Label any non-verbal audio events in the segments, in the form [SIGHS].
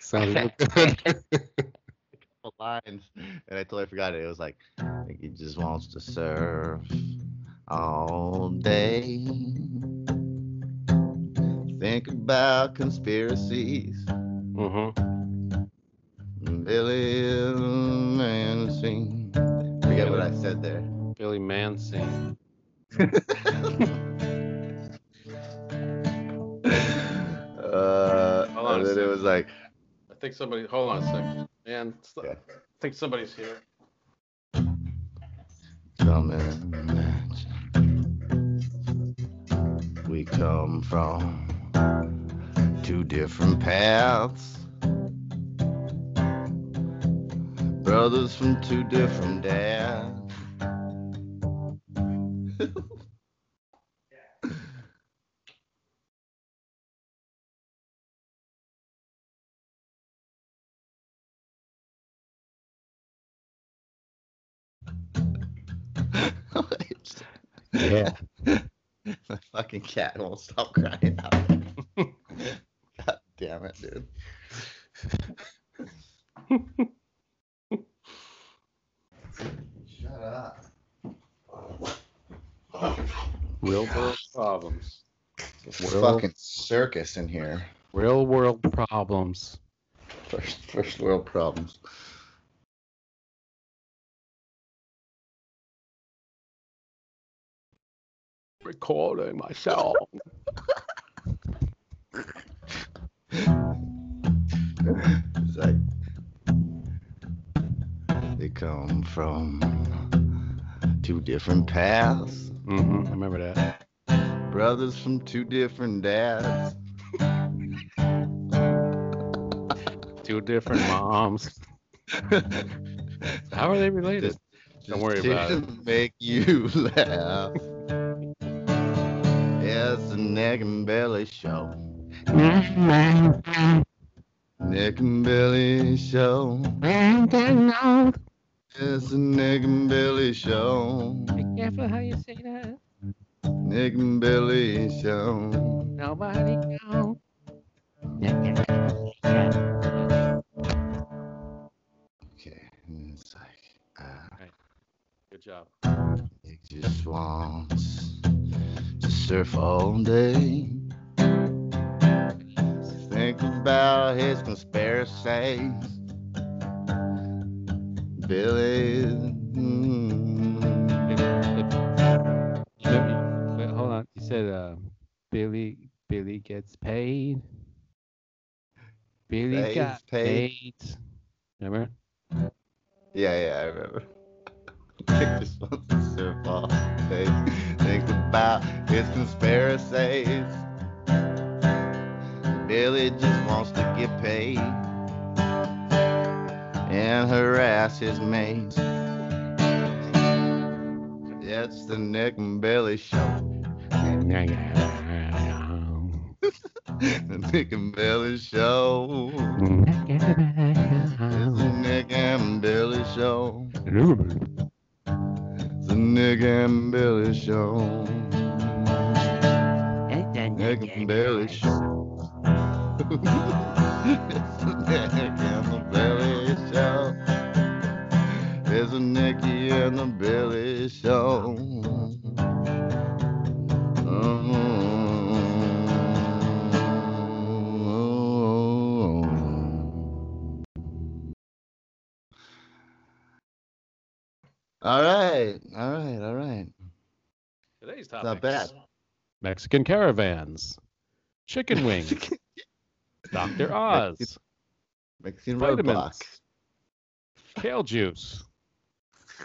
So, [LAUGHS] [LAUGHS] good. [LAUGHS] lines, and I totally forgot it. It was like, he just wants to surf all day. Think about conspiracies. mm-hmm. Billy Manson. Forget what I said there. Billy Manson. Uh, Hold on and then it was like, I think somebody. Hold on a second. Man, Okay. I think somebody's here. coming. We come from two different paths. Brothers from two different dads. Fucking cat won't stop crying out. [LAUGHS] God damn it, dude. Shut up. Real world problems. It's Well- a fucking circus in here. Real world problems. First, first world problems. Recording myself. It's like they come from two different paths, Mm-hmm, I remember that. brothers from two different dads. Two different moms. How are they related? Don't worry about it. it. Make you [LAUGHS] laugh. It's the Nick and Billy show. Nick and Billy show. It's the Nick and Billy show. Be careful how you say that. Nick and Billy show. Nobody knows. Okay, it's like, uh, Good job. Nick just wants to surf all day. Think about his conspiracies. Billy. mm, Wait, hold on. You said uh, Billy Billy gets paid. Billy Pays got paid. paid. Remember? Yeah, yeah, I remember. [LAUGHS] Nick just wants to surf all day. Think about his conspiracies. Billy just wants to get paid and harass his mates. It's the Nick and Billy show. The Nick and Billy show. It's the Nick and Billy show. Nick and Billy show. Nick and Billy show. Nick and the Billy show. It's the Nicky and the Billy show. All right, all right, all right. Today's It's topic. not bad. Mexican caravans, chicken wings, [LAUGHS] Dr. Oz, Mexican vitamins, roadblocks. kale juice,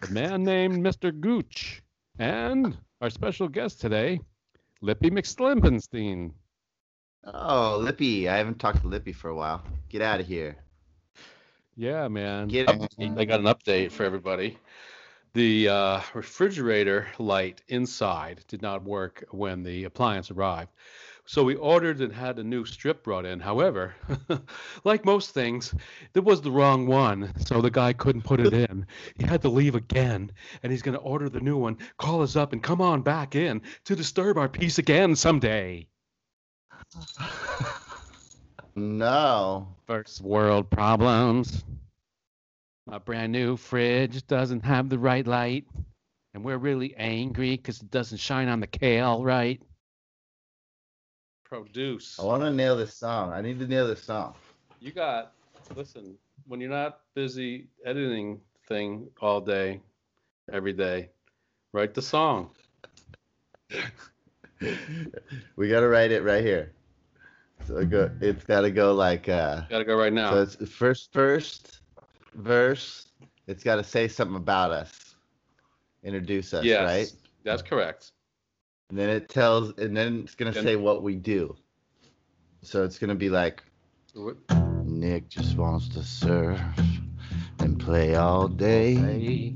a man named Mr. Gooch, and our special guest today, Lippy McSlimpenstein. Oh, Lippy. I haven't talked to Lippy for a while. Get out of here. Yeah, man. Get I got an update for everybody. The uh, refrigerator light inside did not work when the appliance arrived, So we ordered and had a new strip brought in. However, [LAUGHS] like most things, it was the wrong one. So the guy couldn't put it in. He had to leave again. And he's going to order the new one, call us up, and come on back in to disturb our peace again someday. [LAUGHS] No. First world problems. My brand new fridge doesn't have the right light. And we're really angry because it doesn't shine on the kale right. Produce. I want to nail this song. I need to nail this song. You got, listen, when you're not busy editing thing all day, every day, write the song. [LAUGHS] we got to write it right here. So it go, it's got to go like. Uh, Gotta go right now. so it's first first verse. It's got to say something about us, introduce us, yes, right? that's correct. And then it tells, and then it's gonna And- say what we do. So it's gonna be like Wh- Nick just wants to surf and play all day.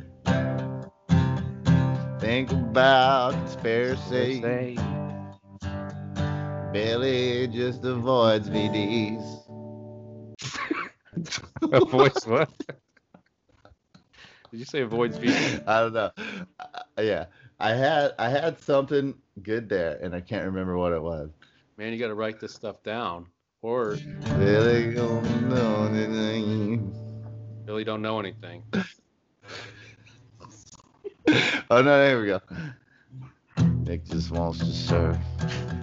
Think about conspiracy. Billy just avoids VDs. A voice what? Did you say avoids [LAUGHS] vegan? I don't know. Uh, yeah, I had I had something good there, and I can't remember what it was. Man, you got to write this stuff down, or Billy don't know anything. really don't know anything. [LAUGHS] Oh no, there we go. Nick just wants to surf,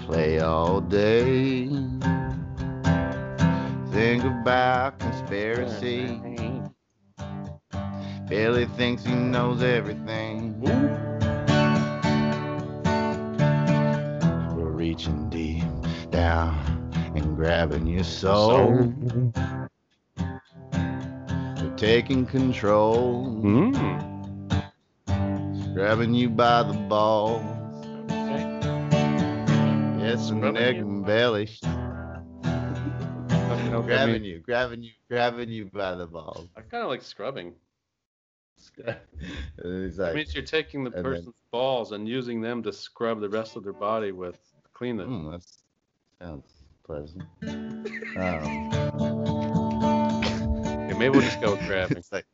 play all day. Think about conspiracy. Billy thinks he knows everything. We're reaching deep down and grabbing your soul. We're taking control, Mm. grabbing you by the balls. Yes, and neck and belly. Okay, okay, grabbing mean- you, grabbing you, grabbing you by the balls. I kind of like scrubbing. [LAUGHS] and It like, means you're taking the and then- person's balls and using them to scrub the rest of their body with clean it. hmm, that sounds pleasant. [LAUGHS] Um, Okay, maybe we'll just go with grabbing. [LAUGHS] it's like,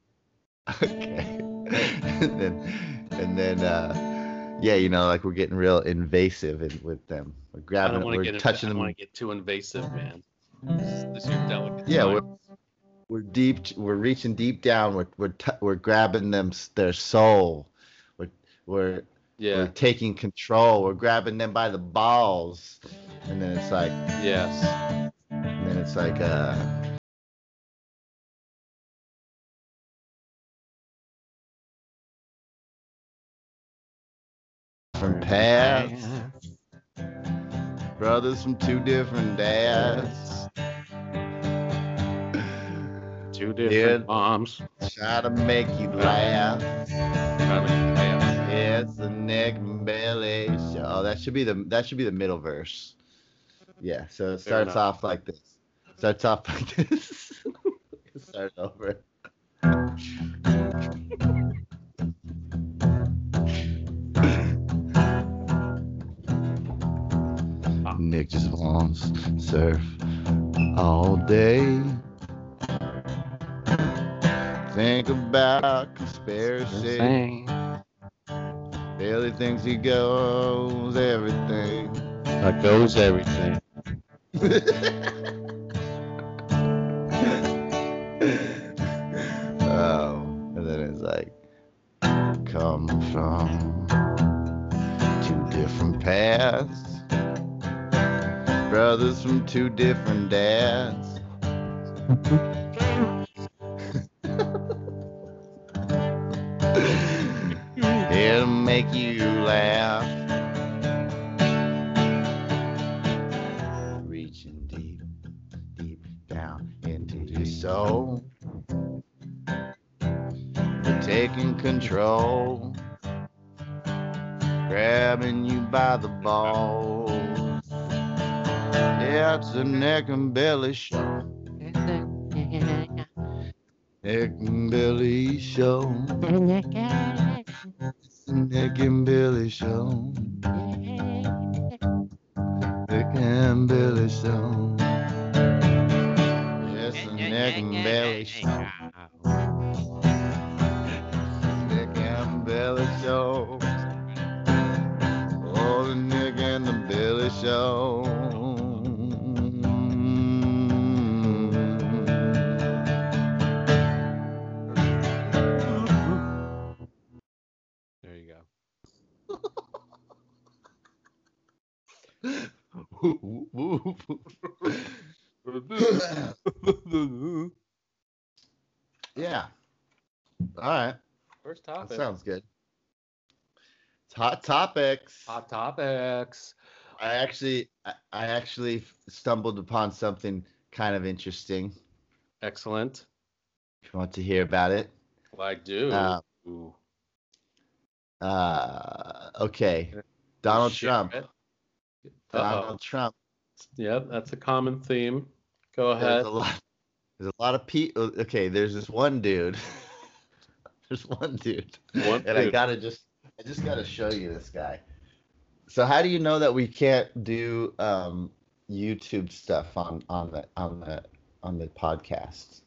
okay. and then, and then, uh, yeah, you know, like we're getting real invasive in, with them. We're I grabbing, don't them, we're to get. touching I don't want to get too invasive, man. This, this is your delicate. Yeah, we're- we're deep we're reaching deep down. We're we're, t- we're grabbing them their soul. We're we're yeah. we're taking control. We're grabbing them by the balls. And then it's like Yes. and then it's like uh from paths. Brothers from two different dads Two different Yeah. moms. try to make you laugh Trying to make you laugh. It's the Nick and Billy show. Oh, that should be the that should be the middle verse. Yeah, so it starts off like this. Starts off like [LAUGHS] this. Start over. Ah. Nick just wants surf all day. Think about conspiracy. Billy thinks he goes everything. That goes everything. [LAUGHS] oh, and then it's like, come from two different paths, brothers from two different dads. [LAUGHS] you laugh. Reaching deep, deep down into your soul. We're taking control. Grabbing you by the balls. Yeah, it's the neck and belly show. [LAUGHS] Neck and belly show. [LAUGHS] Nick and Billy show. Nick and Billy show. That sounds good. Hot topics. Hot topics. I actually, I I actually stumbled upon something kind of interesting. Excellent. If you want to hear about it. I do. Uh, Uh, okay. Donald Share Trump. Donald Uh-oh. Trump. Yep, that's a common theme. Go There's ahead. a lot. There's a lot of people. Okay, there's this one dude. [LAUGHS] there's one dude. One and I gotta just, I just gotta show you this guy. So how do you know that we can't do um, YouTube stuff on on the on the on the podcast?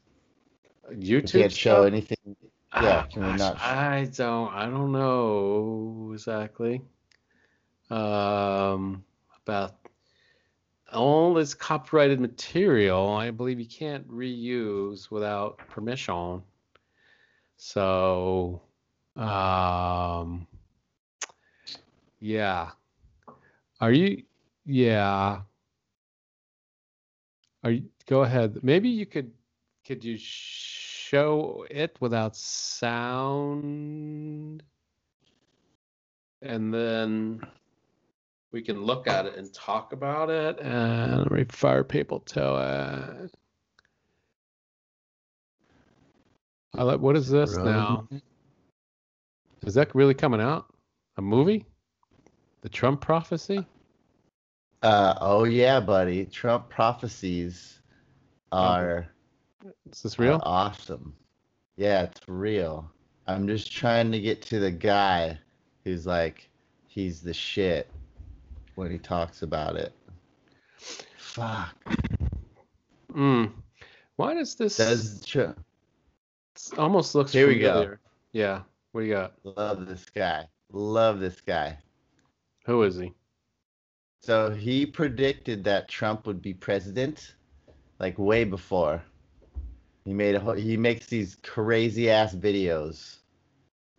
We YouTube can't show stuff? anything. Yeah, Ah, we gosh, [SIGHS] not? I don't. I don't know exactly. Um, about all this copyrighted material. I believe you can't reuse without permission. So, um, yeah. Are you? Yeah. Are you? Go ahead. Maybe you could. Could you show it without sound? And then we can look at it and talk about it and refer people to it. I like. What is this now? Is that really coming out? A movie? The Trump prophecy? Uh, oh yeah, buddy. Trump prophecies are. Is this real? awesome. Yeah, it's real. I'm just trying to get to the guy who's like, he's the shit when he talks about it. Fuck. Mm. Why does this Does Tr- almost looks Here we go. familiar? Yeah. What do you got? love this guy? Love this guy. Who is he? So he predicted that Trump would be president, like way before. He made a whole, he makes these crazy ass videos,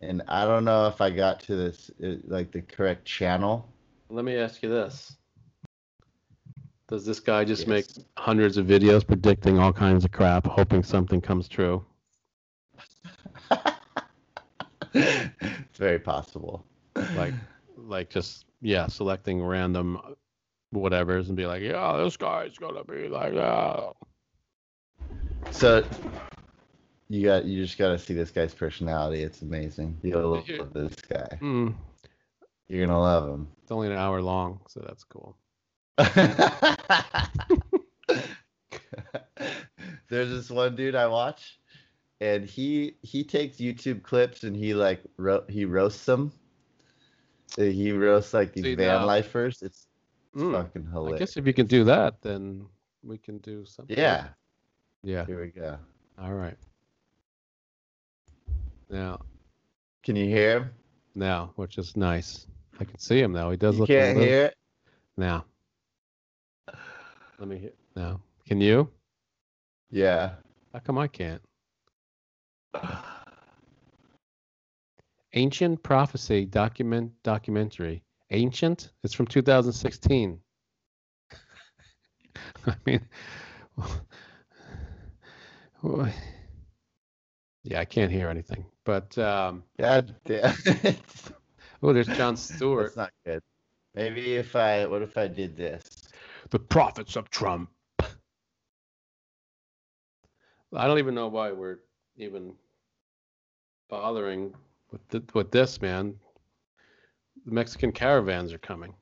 and I don't know if I got to this uh, like the correct channel. Let me ask you this. Does this guy just Yes. make hundreds of videos predicting all kinds of crap, hoping something comes true? It's [LAUGHS] very possible. Like, like just yeah, selecting random whatevers and be like, yeah, this guy's gonna be like that. So you got you just got to see this guy's personality. It's amazing. You'll love this guy. Hmm. You're gonna love him. It's only an hour long, so that's cool. [LAUGHS] [LAUGHS] There's this one dude I watch, and he he takes YouTube clips and he like ro- he roasts them. Uh, He roasts like these See, van now- lifers. It's, it's Mm. fucking hilarious. I guess if you can do that, then we can do something. Yeah, Yeah. here we go. All right. Now, Can you hear him? now, which is nice. I can see him now. He does You look. a can't little- hear it. Now. [SIGHS] Let me hear. Now, can you? Yeah. How come I can't? Ancient Prophecy document documentary. Ancient? It's from 2016. [LAUGHS] I mean, [LAUGHS] yeah, I can't hear anything. But um, God damn. [LAUGHS] oh, there's Jon Stewart. That's not good. Maybe if I, what if I did this? the prophets of Trump. I don't even know why we're even bothering with th- with this, man. The Mexican caravans are coming,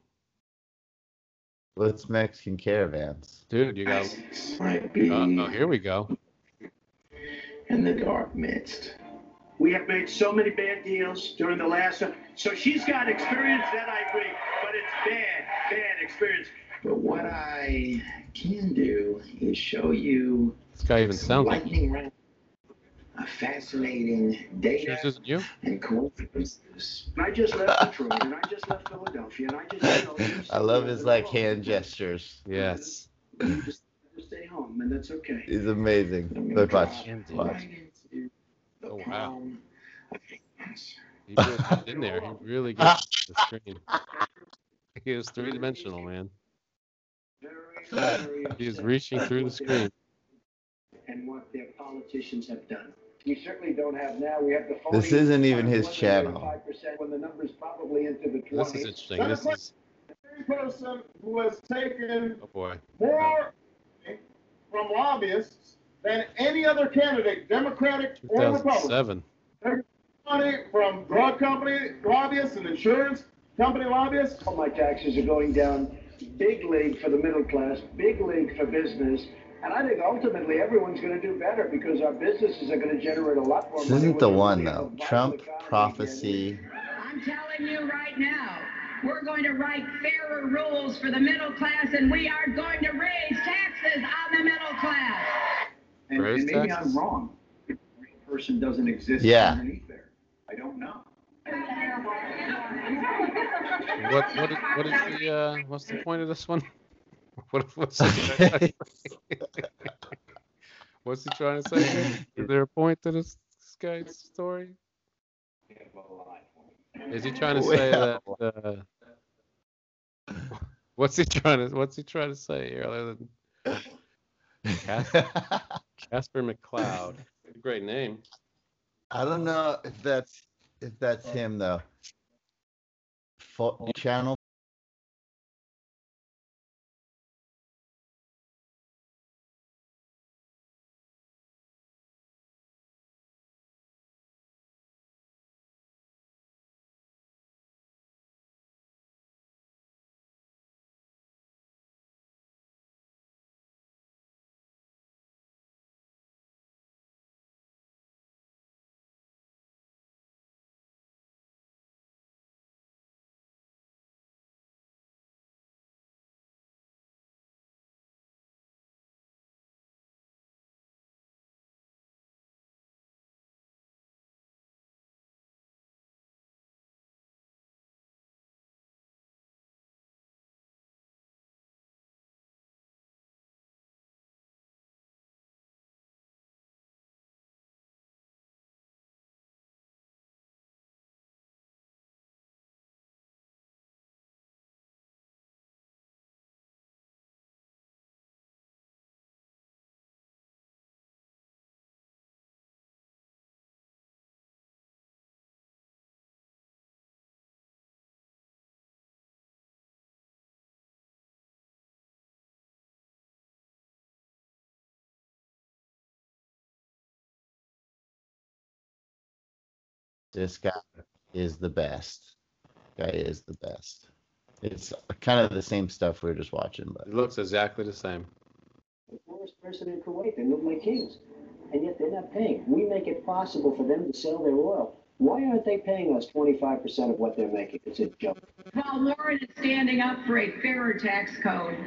What's Mexican caravans? dude. You got. Isis might be Uh, oh, here we go. in the dark midst. We have made so many bad deals during the last. So she's got experience, that I agree, but it's bad, bad experience. But what I can do is show you This guy even some sounds like round, a fascinating Sure data this isn't you. and coincidences. I just left Detroit, and I just left Philadelphia, and I just. You oh, know, I love his like said, hand gestures. Yes. Just just stay home, and that's okay. He's amazing. I'm Look, drop watch. Watch. right into the Oh, wow. palm of your hands. He really in there. He really gets ah. the screen. He is three dimensional, man. Very, very He is reaching through the screen. And what their politicians have done. We certainly don't have now. We have the phony. This isn't even his channel. 5% when the number's probably into the 20s. This is interesting. This is person who has taken oh boy. more from lobbyists than any other candidate, Democratic or Republican. 2007. Money from drug company lobbyists and insurance company lobbyists. All my taxes are going down. Big league for the middle class, big league for business. And I think ultimately everyone's going to do better because our businesses are going to generate a lot more This money. isn't the one though. Trump prophecy. I'm telling you right now, we're going to write fairer rules for the middle class and we are going to raise taxes on the middle class. And, Raise and maybe taxes? I'm wrong. The person doesn't exist Yeah. underneath there. I don't know. [LAUGHS] What what is, what is the uh what's the point of this one? [LAUGHS] What what's the, [LAUGHS] what's he trying to say? Is there a point to this, this guy's story? Is he trying to say that uh, [LAUGHS] what's he trying to what's he trying to say here other than Casper, Casper McCloud? Great name. I don't know if that's if that's him though. Fo- channel. This guy is the best. Guy is the best. It's kind of the same stuff we were just watching, but It looks exactly the same. the poorest person in Kuwait. They live like kings. And yet they're not paying. We make it possible for them to sell their oil. Why aren't they paying us 25% of what they're making? It's a joke. While Warren is standing up for a fairer tax code,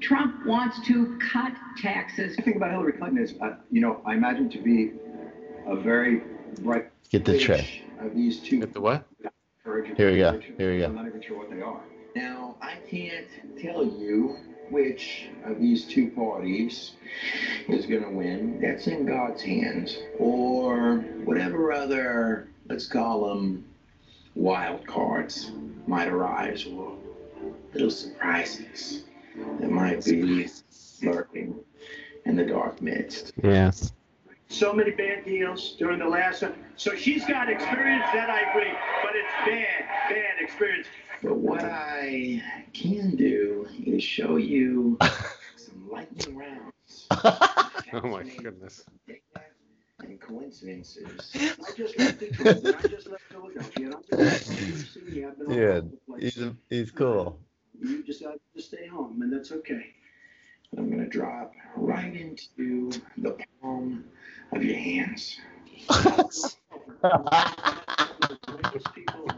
Trump wants to cut taxes. I think about Hillary Clinton is, uh, you know, I imagine to be a very bright. Get the tray. Of these two. Get the what? Here we go. Here we go. I'm not even sure what they are. Now, I can't tell you which of these two parties is going to win. That's in God's hands. Or whatever other, let's call them wild cards, might arise, or little surprises that might be lurking in the dark midst. Yes. So many bad deals during the last one. So she's got experience, that I agree, but it's bad, bad experience. But what I can do is show you [LAUGHS] some lightning rounds. [LAUGHS] Oh my goodness. And coincidences. I just left and I just left Philadelphia, and I'm just, you see me, I've been all Yeah, the he's he's cool. You decided to stay home, and that's okay. I'm gonna drop right into the palm of your hands. Greatest people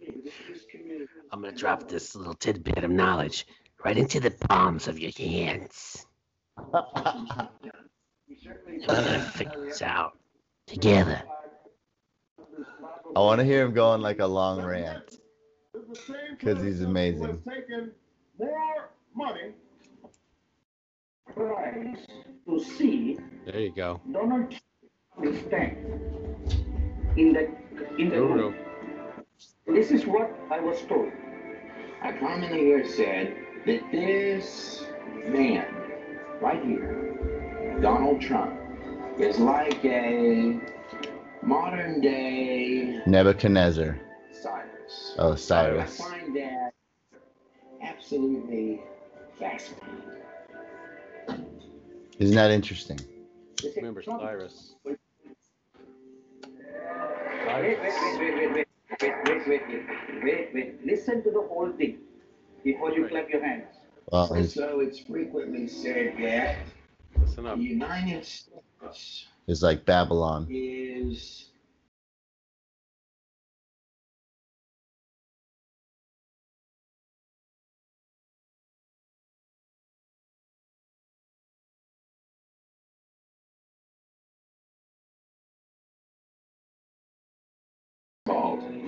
in this community. I'm gonna drop this little tidbit of knowledge right into the palms of your hands. We're gonna figure this out together. I want to hear him go on like a long rant. Because he's amazing. More money Price to see There you go. Donald Trump will stand in the in the Guru. room. This is what I was told. I commonly hear said that this man right here, Donald Trump, is like a modern day Nebuchadnezzar. Cyrus. Oh, Cyrus. I find that absolutely fascinating. Isn't that interesting? Remember Trump- Cyrus. Wait, wait, wait, wait, wait, wait, wait, wait, wait, wait, wait, wait. Listen to the whole thing before you Right. clap your hands. Well, And so it's frequently said that Listen the. United States he's like Babylon. is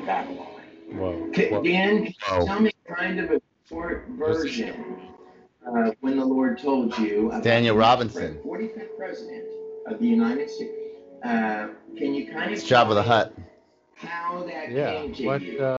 called Babylon. Whoa. K- Whoa. Dan, Oh. tell me kind of a short version uh, when the Lord told you. about Daniel the Robinson. 45th president of the United States. Uh, can you kind of It's Jabba the Hutt. How that Yeah. came to What? you? Uh,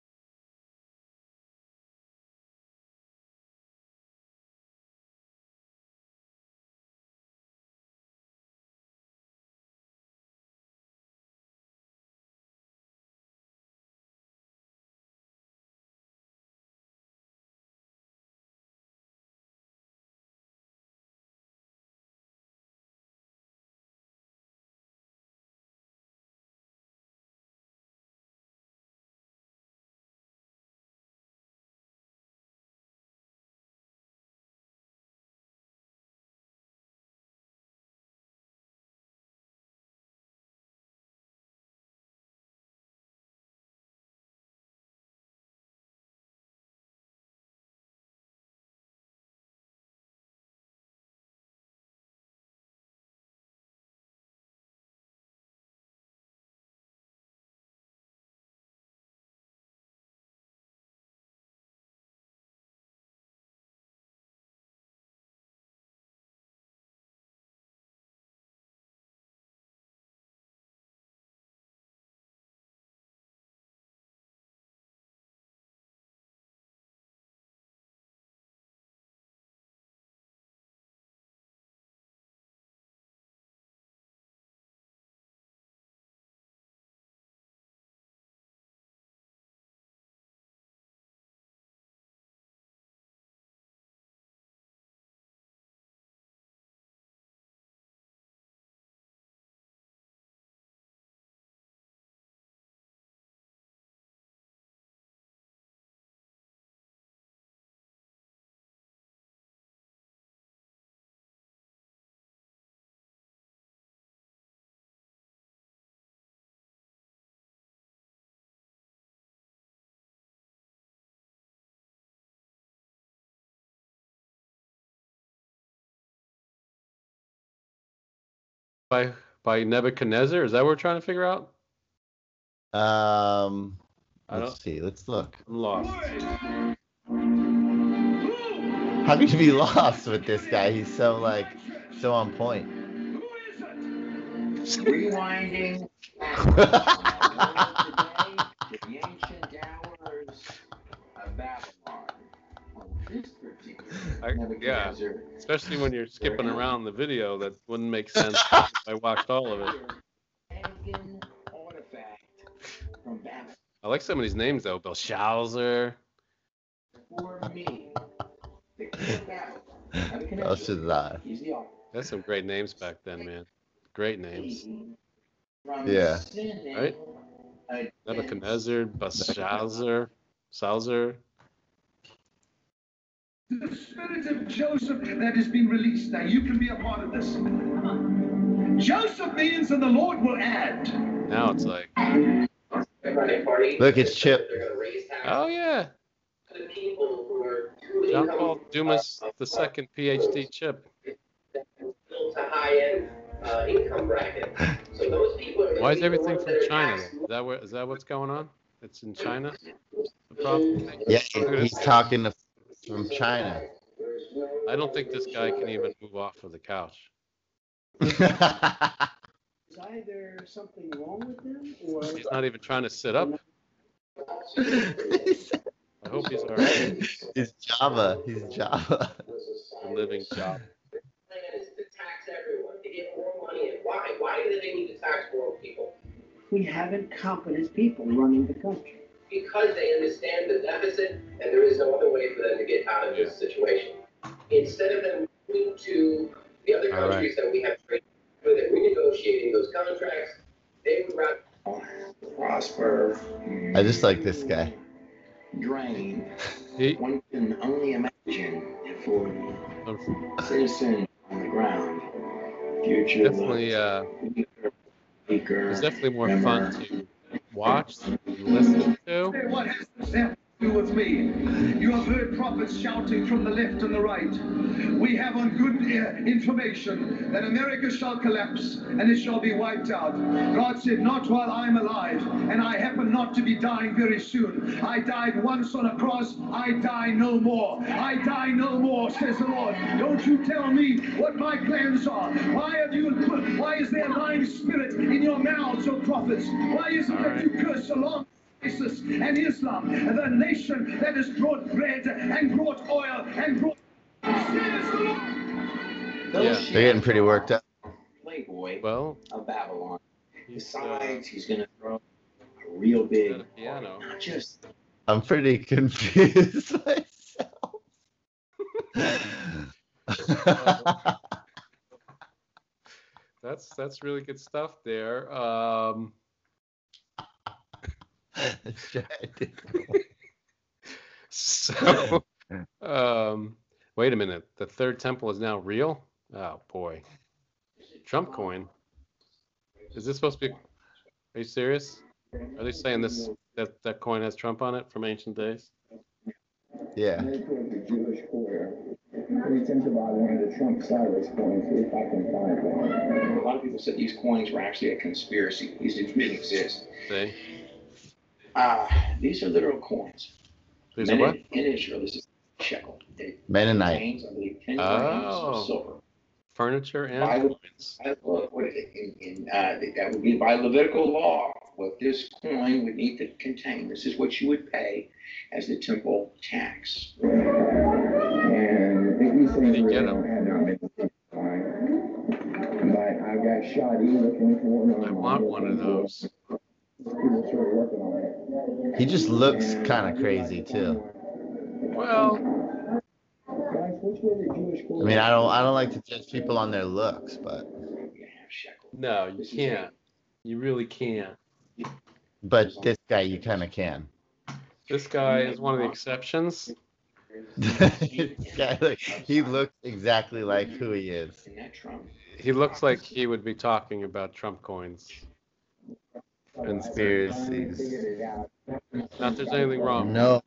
by by Nebuchadnezzar? Is that what we're trying to figure out? Um, I let's see. Let's look. I'm lost. How could you be [LAUGHS] lost with this guy? He's so like so on point. Rewinding. [LAUGHS] I- yeah. Nebuchadnezzar, Especially when you're skipping around the video, that wouldn't make [LAUGHS] sense I watched all of it. pagan artifact from Babylon. I like some of these names though. Belshazzar. For me, the king of Babylon, Nebuchadnezzar, Belshazzar. he's the author. That's some great names back then, man. Great names. Yeah. Right? Nebuchadnezzar, Belshazzar, Salzer. The spirit of Joseph that has been released. Now you can be a part of this. Joseph means and the Lord will add. Now it's like, Look, it's Chip. oh yeah. the people who are truly John Paul Dumas the second PhD chip. to high-end income bracket. So those people are. gonna Why is everything from China? taxed Is that where is that what's going on? It's in China. The problem? Yeah, he's talking to, from China. I don't think this guy can even move off of the couch. [LAUGHS] Is either something wrong with him or He's not even trying to sit up. [LAUGHS] I hope he's all right. He's Jabba. He's Jabba. A living job. plan is to tax everyone, to get more money in. Why? Why do they need to tax more people? we have incompetent people running the country. Because they understand the deficit and there is no other way for them to get out of this situation. Instead of them moving to the other All right. countries that we have trade with and renegotiating those contracts, they would rather prosper, I just like this guy. drain. He, One can only imagine for the citizen on the ground. Future definitely, uh, weaker, it's definitely more fun to watch than listen to. Hey, What has this have to do with me? You have heard prophets shouting from the left and the right. We have on good uh, information that America shall collapse and it shall be wiped out. God said, Not while I'm alive, and I happen not to be dying very soon. I died once on a cross, I die no more. I die no more, says the Lord. Don't you tell me what my plans are. Why have you why is there lying spirit in your mouths, O prophets? Why is it that you curse along? ISIS and Islam, the nation that has brought bread and brought oil and brought. Says the Lord. Yeah. They're getting pretty worked up. Playboy Well, of Babylon. uh, Besides, he's going to throw a real big, a piano. not just I'm pretty confused [LAUGHS] myself. [LAUGHS] [LAUGHS] That's that's really good stuff there. Um, [LAUGHS] so, um, wait a minute. The third temple is now real. Oh boy, Trump coin. Is this supposed to be? Are you serious? Are they saying this that that coin has Trump on it from ancient days? yeah. the Jewish quarter. Let me think about one of the Trump Cyrus coins, if I can find one. A lot of people said these coins were actually a conspiracy. These didn't exist. See, Uh, these are literal coins. these are what? In Israel, this is shekel. It Mennonite. contains, I believe, 10 grams Oh. of silver. Furniture and Bible- coins. I- What what is it? In, in, uh, that would be by Levitical law, what this coin would need to contain. This is what you would pay as the temple tax. And these things you really get don't have no business fine. But I've got Shoddy looking for one. I want one of those. He just looks kind of crazy too. Well, Guys, which way the Jewish I mean, I don't, I don't like to judge people on their looks, but, You have shekel. no, you can't. You really can't. but this guy, you kind of can. This guy is one of the exceptions. Guy, [LAUGHS] like, he looks exactly like who he is. And that Trump. He looks like he would be talking about Trump coins. Conspiracies. Figured it out. Not there's anything wrong. No,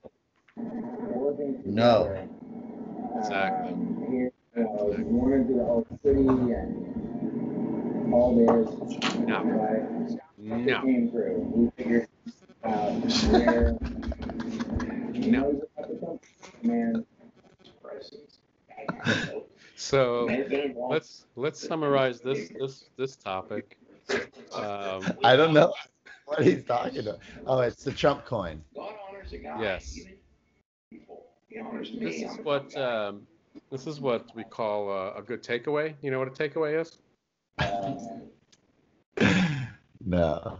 no. Exactly. Here, you know, one into the old city and all this. No. No. came through. We figured out where. He No. knows about the company, man. So May have been involved. let's let's summarize this this this topic. Um, I don't know what he's talking about. Oh, it's the Trump coin. God honors a guy. Yes. He honors me. this is I'm what um, this is what we call uh, a good takeaway. You know what a takeaway is? [LAUGHS] No.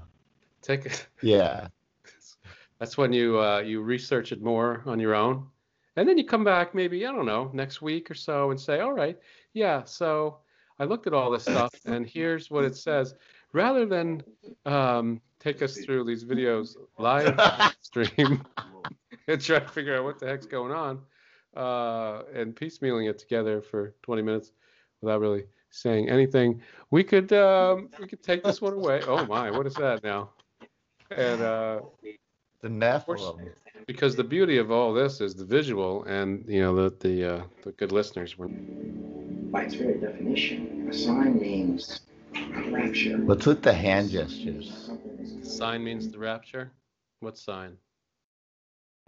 Take it. Yeah. [LAUGHS] That's when you uh, you research it more on your own, and then you come back maybe I don't know next week or so and say, all right, yeah, so I looked at all this stuff and here's what it says. Rather than um, take us through these videos live [LAUGHS] stream and try to figure out what the heck's going on uh, and piecemealing it together for 20 minutes without really saying anything, we could um, we could take this one away. Oh my, what is that now? And uh, The Nephilim. Because the beauty of all this is the visual, and you know the the uh, the good listeners were. By its very definition, a sign means rapture. What's with the hand gestures? Sign means the rapture. What sign?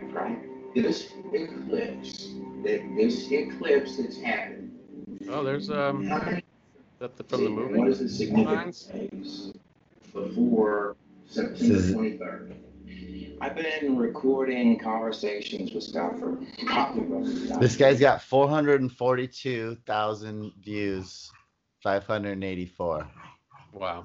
Right? This eclipse, that this eclipse that's happened. Oh, there's um. That the, from the movie. What is the significance Signs? before September 23rd? I've been recording conversations with Scott for probably about This guy's got 442,000 views, 584. Wow.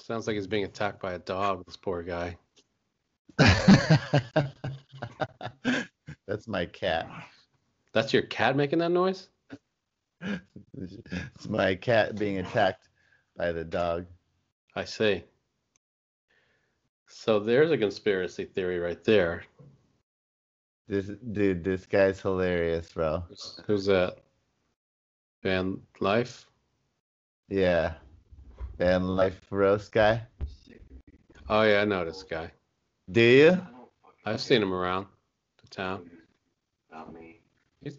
Sounds like he's being attacked by a dog. This poor guy. [LAUGHS] That's my cat. That's your cat making that noise? [LAUGHS] It's my cat being attacked by the dog. I see. So there's a conspiracy theory right there. This dude, this guy's hilarious, bro. Who's, that? Van Life? Yeah. Van Life Roast guy. Oh yeah, I know this guy. Do you? I've seen him around the town. About me. He's-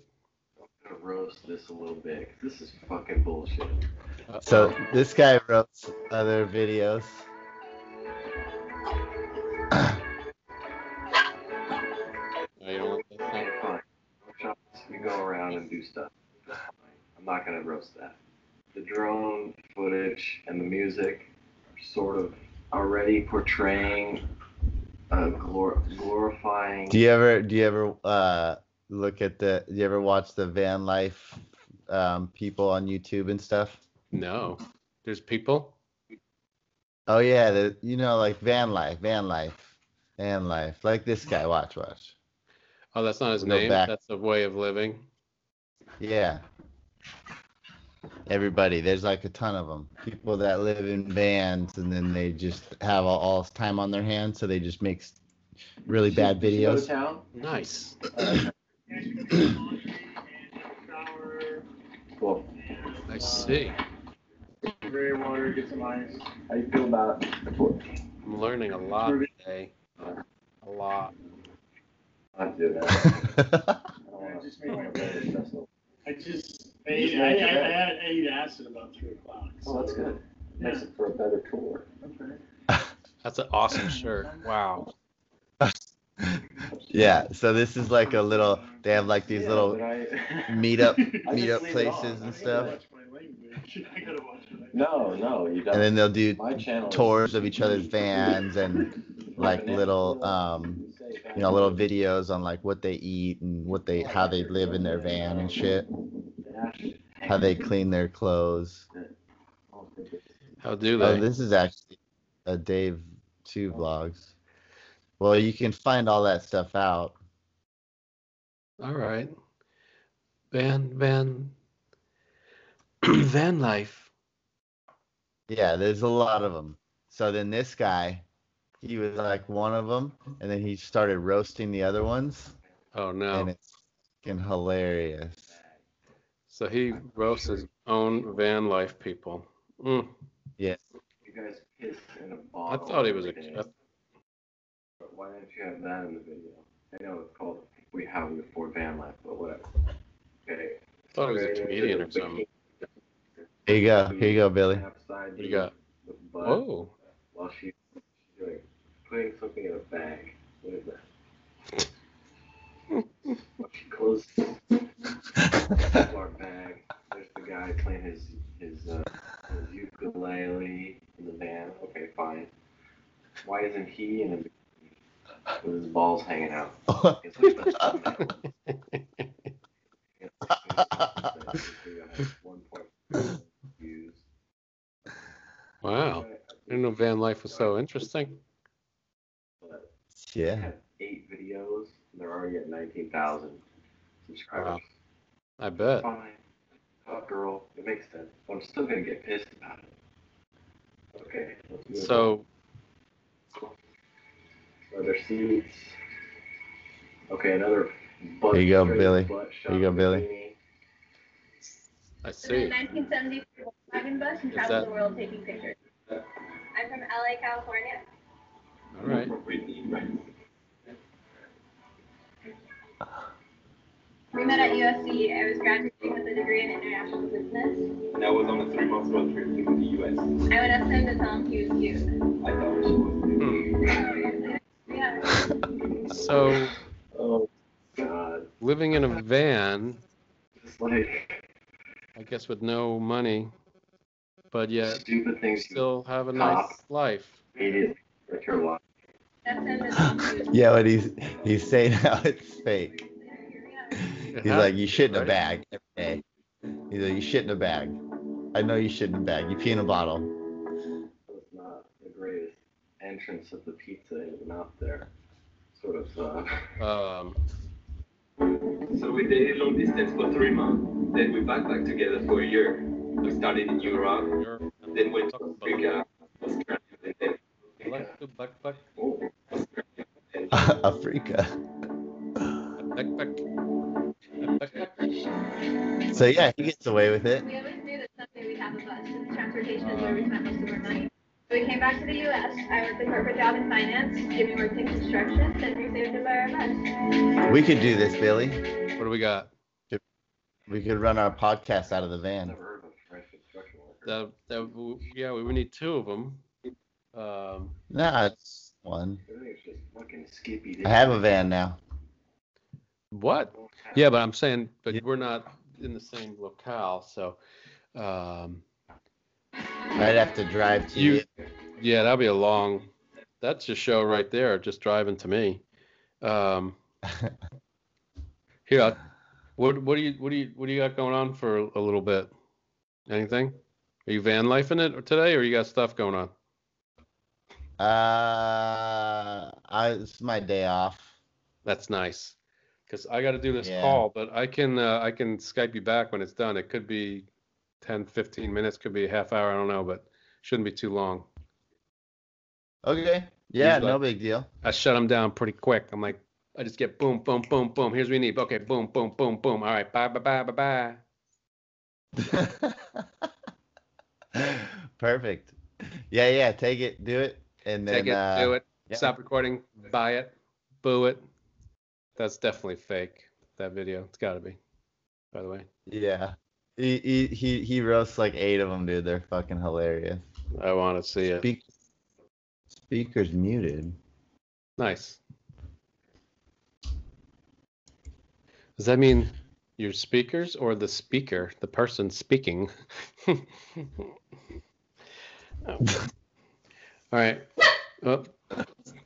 I'm gonna roast this a little bit. This is fucking bullshit. So this guy roasts other videos. Workshops, we go around and do stuff. I'm not gonna roast that. The drone footage and the music are sort of already portraying a glor- glorifying. Do you ever do you ever uh look at the do you ever watch the van life um people on YouTube and stuff? No. There's people? Oh yeah, the you know like van life, van life, van life. Like this guy, watch, watch. Oh, that's not his Go name. back. That's a way of living. Yeah. Everybody, there's like a ton of them. People that live in vans and then they just have all, all this time on their hands, so they just make s- really bad you go to videos. town? Nice. Cool. I see. Gray water, get some ice. How you feel about it? I'm learning a lot today. A lot. Not do that. [LAUGHS] I just made my way. Stressful. I just You ate, just I, I, made your I bed. had ate acid about three o'clock. Oh, that's good. Makes it for a better tour. [LAUGHS] That's an awesome shirt. Wow. [LAUGHS] yeah, so this is like a little they have like these Yeah, little but I- meetup I just meetup leave it places on. and stuff. I gotta watch it. No, no, you don't. And then they'll do My channel tours of each other's vans and [LAUGHS] like little um you know little videos on like what they eat and what they how they live in their van and shit. How they clean their clothes. How do Oh, they? this is actually a Dave two vlogs. Well, you can find all that stuff out. All right. Van Van [CLEARS THROAT] Van Life. Yeah, there's a lot of them. So then this guy, he was like one of them, and then he started roasting the other ones, Oh no. and it's fucking hilarious. So he roasts his own van life people. Mm. Yeah. You guys piss in a I bottle. I thought he was a. every day. But why didn't you have that in the video? I know it's called We How We Afford Van Life, but whatever. Okay. I thought he was a comedian or something. Here you go. Here you go, Billy. Upside What do you got? the butt Whoa. While she's doing putting something in a bag. What is that? While [LAUGHS] she closes the our bag. There's the guy playing his his, uh, his ukulele in the van. Okay, fine. Why isn't he in a bikini with his balls hanging out? [LAUGHS] It's like the [LAUGHS] thumbnail. Views. Wow. I didn't know van life was so interesting. But Yeah. have eight videos. and They're already at 19,000 subscribers. Wow. I bet. Fine. Hot girl. It makes sense. But I'm still going to get pissed about it. Okay. let's So on. Leather seats. Okay, another butt Here you go, Billy. butt Here you go, shot Billy. Bikini. I In see. the 1970s Volkswagen bus and Is traveled that- the world taking pictures. I'm from LA, California. All right. We met at USC. I was graduating with a degree in international business. And I was on a three month road trip to the US. I went up to him to tell him he was cute. Hmm. I thought she was. Yeah. So, Oh, God. living in a van, It's like I guess with no money, but yet stupid things still have a nice Cop. life. hated for your life. That's him to tell him he was Yeah, but he's he's saying [LAUGHS] how it's fake. He's like, you shit in a Right. bag every day. He's like, you shit in a bag. I know you shit in a bag. You pee in a bottle. That was not the greatest entrance of the pizza into the mouth there. Sort of, uh, Um, So we dated long distance for three months. Then we backpacked together for a year. We started in Europe, you're then went to Africa, Australia, and then like the back, back, oh, Australia, and Africa. back, back, back, back. So yeah, he gets away with it. We always knew that someday we'd have a bus, transportation is where we spent most of our money. We came back to the U.S. I worked a corporate job in finance. Jimmy worked in construction. Then we saved to buy our bus. We could do this, Billy. What do we got? We could run our podcast out of the van. never heard of a fresh construction worker. That, that, yeah, we would need two of them. Um, Nah, it's one. I think it's just fucking skippy. I have a van now. what? Yeah, but I'm saying, but we're not in the same locale, so, um, I'd have to drive to You- you. yeah, that'll be a long, that's your show right there, just driving to me. Um, here, what, what do you, what do you, what do you got going on for a little bit? Anything? Are you van lifing it today, or you got stuff going on? Uh, I, it's my day off. That's nice. Because I got to do this Yeah. call, but I can uh, I can Skype you back when it's done. It could be 10, 15 minutes, could be a half hour. I don't know, but shouldn't be too long. Okay. Yeah, He's no big deal. I shut them down pretty quick. I'm like, I just get boom, boom, boom, boom. Here's what we need. Okay, boom, boom, boom, boom. All right, bye, bye, bye, bye, bye. [LAUGHS] Perfect. Yeah, yeah. Take it, do it, and then Take it, uh, do it, yeah. stop recording, buy it, boo it. That's definitely fake. That video, it's got to be. By the way, Yeah. He, he he he roasts like eight of them, dude. They're fucking hilarious. I want to see it. Speak, speaker's muted. Nice. Does that mean your speakers or the speaker, the person speaking? [LAUGHS] Oh. All right. Oh,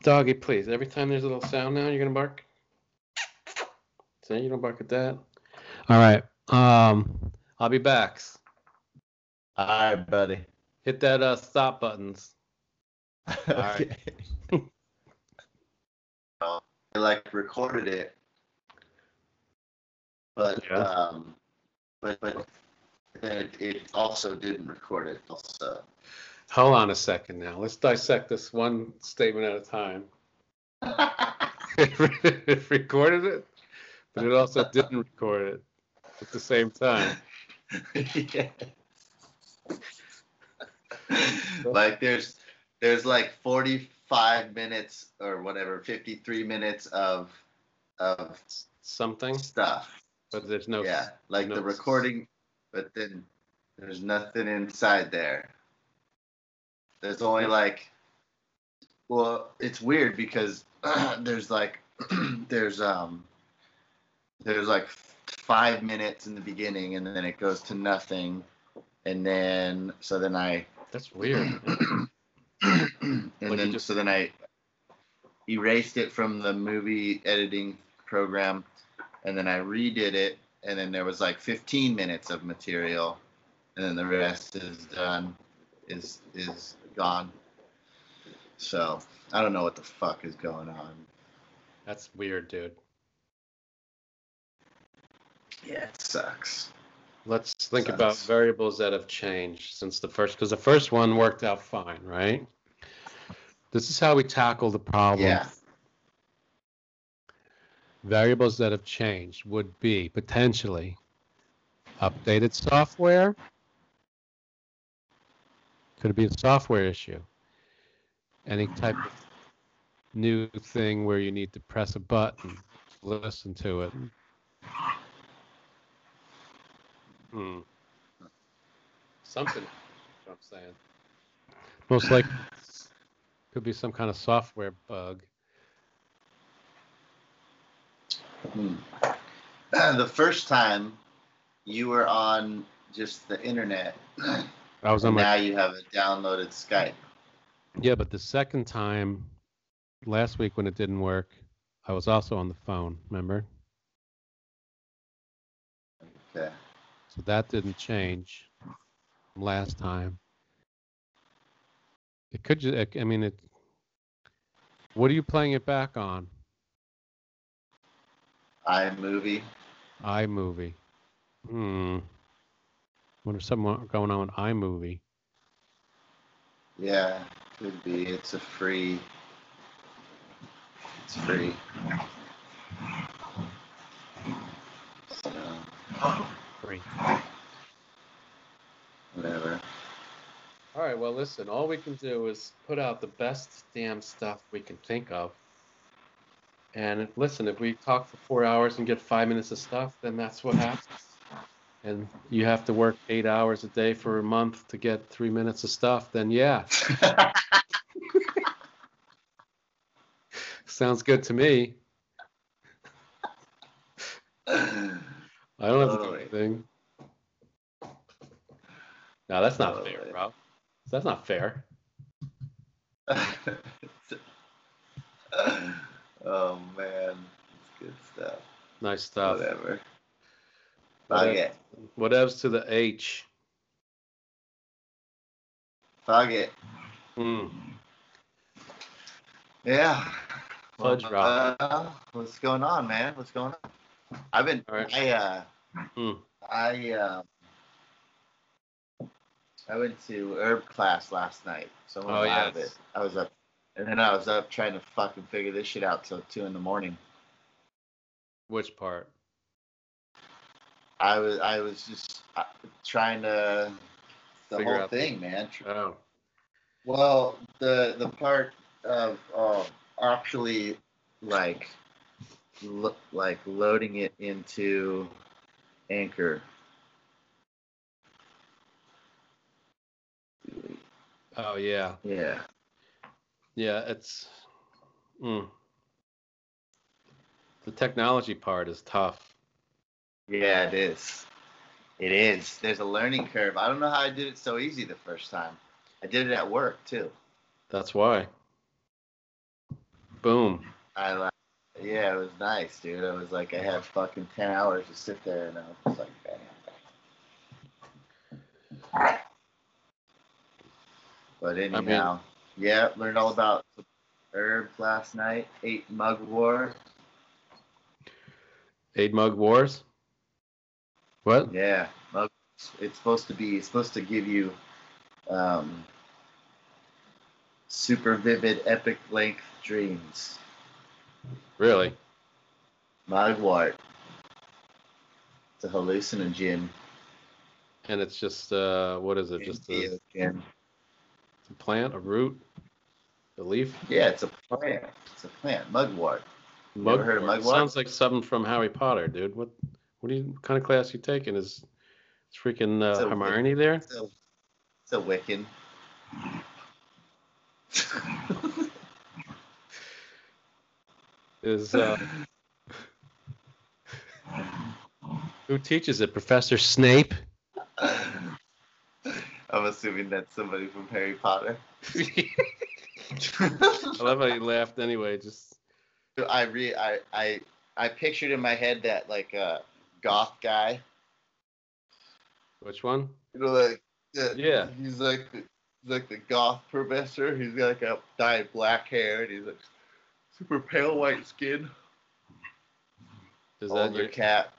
doggy, please. Every time there's a little sound now, you're gonna bark. See, you don't bark at that. All right. Um, I'll be back. All right, buddy. Hit that uh, stop buttons. [LAUGHS] right. Okay. [LAUGHS] I like recorded it, but Yeah. um, but but it, it also didn't record it. Also, Hold on a second now. Let's dissect this one statement at a time. [LAUGHS] it recorded it, but it also didn't record it at the same time. [LAUGHS] yeah. like there's there's like 45 minutes or whatever 53 minutes of of Something, stuff but there's no. yeah like the recording but then there's nothing inside there there's only like well it's weird because [CLEARS THROAT] there's like [CLEARS THROAT] there's um there's like five minutes in the beginning and then it goes to nothing and then so then i That's weird. [CLEARS THROAT] and you then just- so then I erased it from the movie editing program, and then I redid it, and then there was like 15 minutes of material, and then the rest is done, is is gone. So I don't know what the fuck is going on. That's weird, dude. Yeah, it sucks. Let's think about variables that have changed since the first, because the first one worked out fine, right? This is how we tackle the problem. Yeah. Variables that have changed would be potentially updated software. Could it be a software issue? any type of new thing where you need to press a button to listen to it. Hmm. Something. I'm saying. Most likely, could be some kind of software bug. Hmm. [CLEARS THROAT] the first time you were on just the internet. I was on my now you have a downloaded Skype. Yeah, but the second time, last week when it didn't work, I was also on the phone. Remember? So that didn't change from last time. It could just, I mean, it. What are you playing it back on? iMovie. iMovie. Hmm. Wonder if something going on with iMovie. Yeah, could be. It's a free. It's free. So, Free. whatever. All right. Well, listen. All we can do is put out the best damn stuff we can think of. And listen, if we talk for four hours and get five minutes of stuff, then that's what happens. And you have to work eight hours a day for a month to get three minutes of stuff, then yeah. [LAUGHS] Sounds good to me. [LAUGHS] I don't have to do anything. No, that's not fair, bro. That's not fair. [LAUGHS] oh man, it's good stuff. Nice stuff. Whatever. What Fuck. What else to the H? It. Hmm. Yeah. Fudge Well, rock. uh, what's going on, man? What's going on? I've been. I uh. Hmm. I um. I went to herb class last night, so Oh, yes. it. I was up, and then I was up trying to fucking figure this shit out till two in the morning. Which part? I was I was just uh, trying to the Figure whole out the- thing, man. Oh. Well, the the part of um, actually like lo- like loading it into Anchor. Oh yeah. Yeah. Yeah, it's mm. the technology part is tough. Yeah, it is. It is. There's a learning curve. I don't know how I did it so easy the first time. I did it at work too. That's why. Boom. I like. Yeah, it was nice, dude. I was like, I had fucking ten hours to sit there, and I was just like, bam. But anyhow, yeah, learned all about herbs last night. Ate mugwort. Eight mug wars. What? Yeah, mug. It's supposed to be. It's supposed to give you um, super vivid, epic length dreams. Really? Mugwort. It's a hallucinogen. And it's just uh what is it? Just a, a plant, a root, a leaf? Yeah, it's a plant. It's a plant. Mugwort. You ever heard of Mugwort. mugwort? Sounds like something from Harry Potter, dude. What what are you what kind of class you taking? Is it's freaking It's uh, a- Hermione there? It's a, it's a Wiccan. [LAUGHS] Is uh [LAUGHS] who teaches it? Professor Snape? [LAUGHS] I'm assuming that's somebody from Harry Potter. [LAUGHS] I love how you laughed anyway. Just I re I I I pictured in my head that like uh goth guy. which one? You know, like uh, Yeah. He's like the, he's like the goth professor. He's got like a dyed black hair and he's like super pale white skin. Is that Older your cat.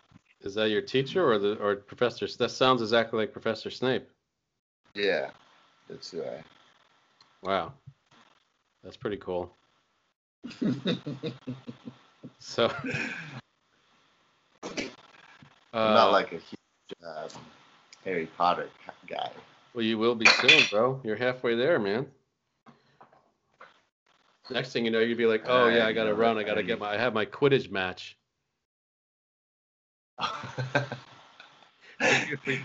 is that your teacher or the or Professor? That sounds exactly like Professor Snape. Yeah, that's who I. Wow, that's pretty cool. [LAUGHS] So, I'm uh, not like a huge um, Harry Potter guy. well, you will be soon, bro. You're halfway there, man. Next thing you know, you'd be like, oh yeah, I gotta run. I gotta get my. I have my Quidditch match. Is [LAUGHS]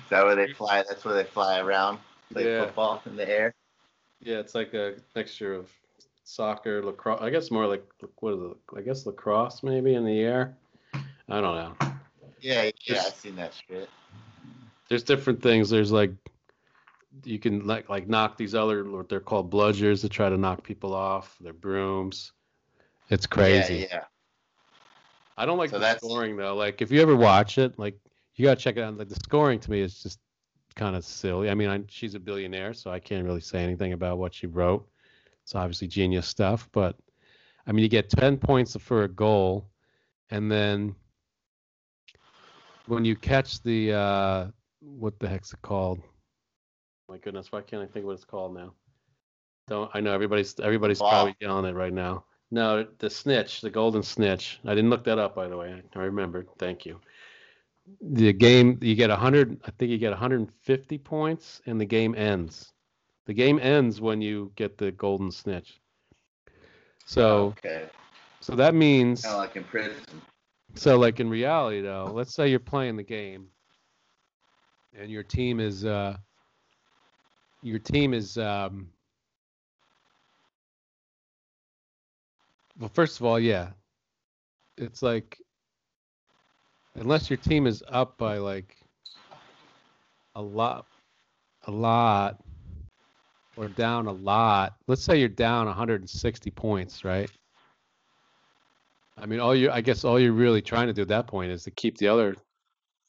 that where they fly? That's where they fly around, play Yeah. football in the air. Yeah, it's like a mixture of soccer, lacrosse. I guess more like what is it? I guess lacrosse maybe in the air. I don't know. Yeah, yeah, Just- I've seen that shit. There's different things. There's like you can like like knock these other what they're called bludgers to try to knock people off. They're brooms. It's crazy. Yeah, yeah. I don't like So the that's- scoring though. Like if you ever watch it, like you gotta check it out. Like the scoring to me is just kind of silly. I mean, I, she's a billionaire, so I can't really say anything about what she wrote. It's obviously genius stuff, but I mean, you get ten points for a goal, and then when you catch the uh, what the heck's it called? My goodness, why can't I think what it's called now? Don't I know everybody's everybody's Ball. probably yelling it right now. No, the snitch, the golden snitch. I didn't look that up by the way. I remembered. Thank you. The game you get 100 I think you get 150 points and the game ends. The game ends when you get the golden snitch. So Okay. so that means Kind of like in prison. so like in reality though, let's say you're playing the game and your team is uh your team is um well first of all, yeah. It's like unless your team is up by like a lot a lot or down a lot. Let's say you're down 160 points, right? I mean, all you I guess all you're really trying to do at that point is to keep the other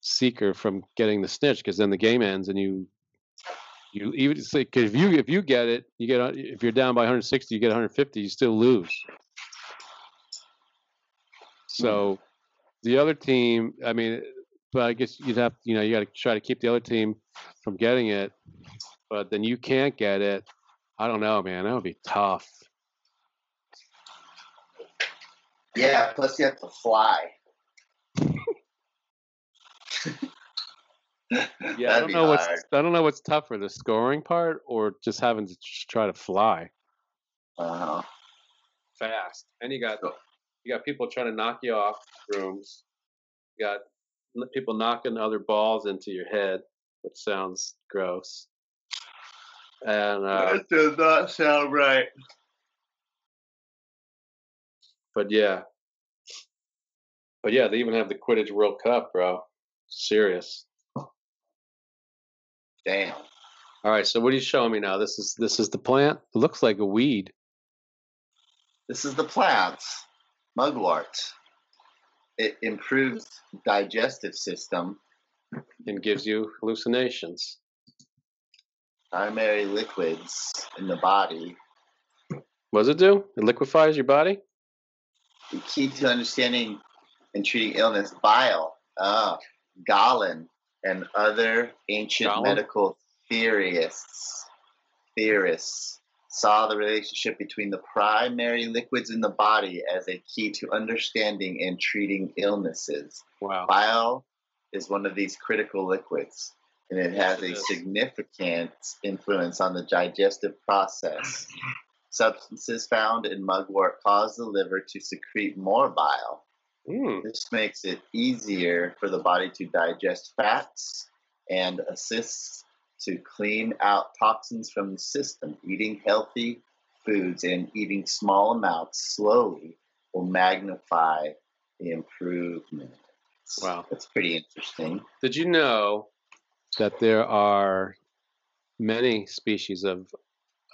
seeker from getting the snitch, because then the game ends and you you even say because if you if you get it, you get uh, if you're down by 160, you get 150, you still lose. So hmm. the other team, I mean, but I guess you'd have you know you got to try to keep the other team from getting it, but then you can't get it. I don't know, man. That would be tough. Yeah, plus you have to fly. [LAUGHS] [LAUGHS] Yeah, I don't know what's hard. I don't know what's tougher, the scoring part or just having to try to fly Uh-huh. fast. And you got you got people trying to knock you off rooms. You got people knocking other balls into your head, which sounds gross. And uh, That does not sound right. but yeah, but yeah, they even have the Quidditch World Cup, bro. Serious. Damn. All right, so what are you showing me now? This is this is the plant. It looks like a weed. This is the plant, mugwort. It improves digestive system, and gives you hallucinations. primary liquids in the body. What does it do? It liquefies your body? The key to understanding and treating illness, bile, ah, Galen, and other ancient medical theorists theorists saw the relationship between the primary liquids in the body as a key to understanding and treating illnesses. Wow. Bile is one of these critical liquids, and it has a Yes. significant influence on the digestive process. Substances found in mugwort cause the liver to secrete more bile. Mm. This makes it easier for the body to digest fats and assists to clean out toxins from the system. Eating healthy foods and eating small amounts slowly will magnify the improvement. Wow. That's pretty interesting. Did you know that there are many species of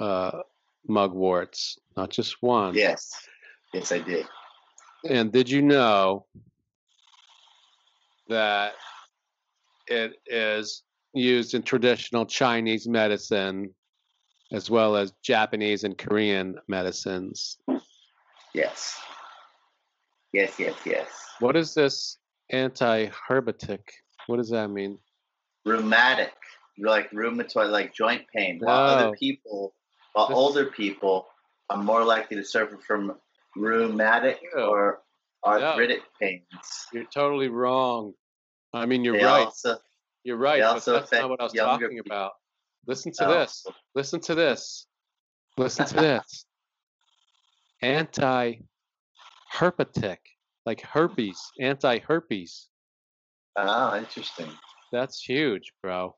uh, mugworts, not just one? Yes. Yes, I did. And did you know that it is used in traditional Chinese medicine as well as Japanese and Korean medicines? Yes. Yes, yes, yes. What is this anti-herbitic? What does that mean? Rheumatic. You're like rheumatoid, like joint pain. While Oh. other people, while This- older people are more likely to suffer from rheumatic or arthritic pains. You're totally wrong. I mean, you're They right. also- you're right, but that's not what I was talking about. Listen to Oh. this. Listen to this. Listen to this. anti herpetic, like herpes, anti herpes. Oh, interesting. That's huge, bro.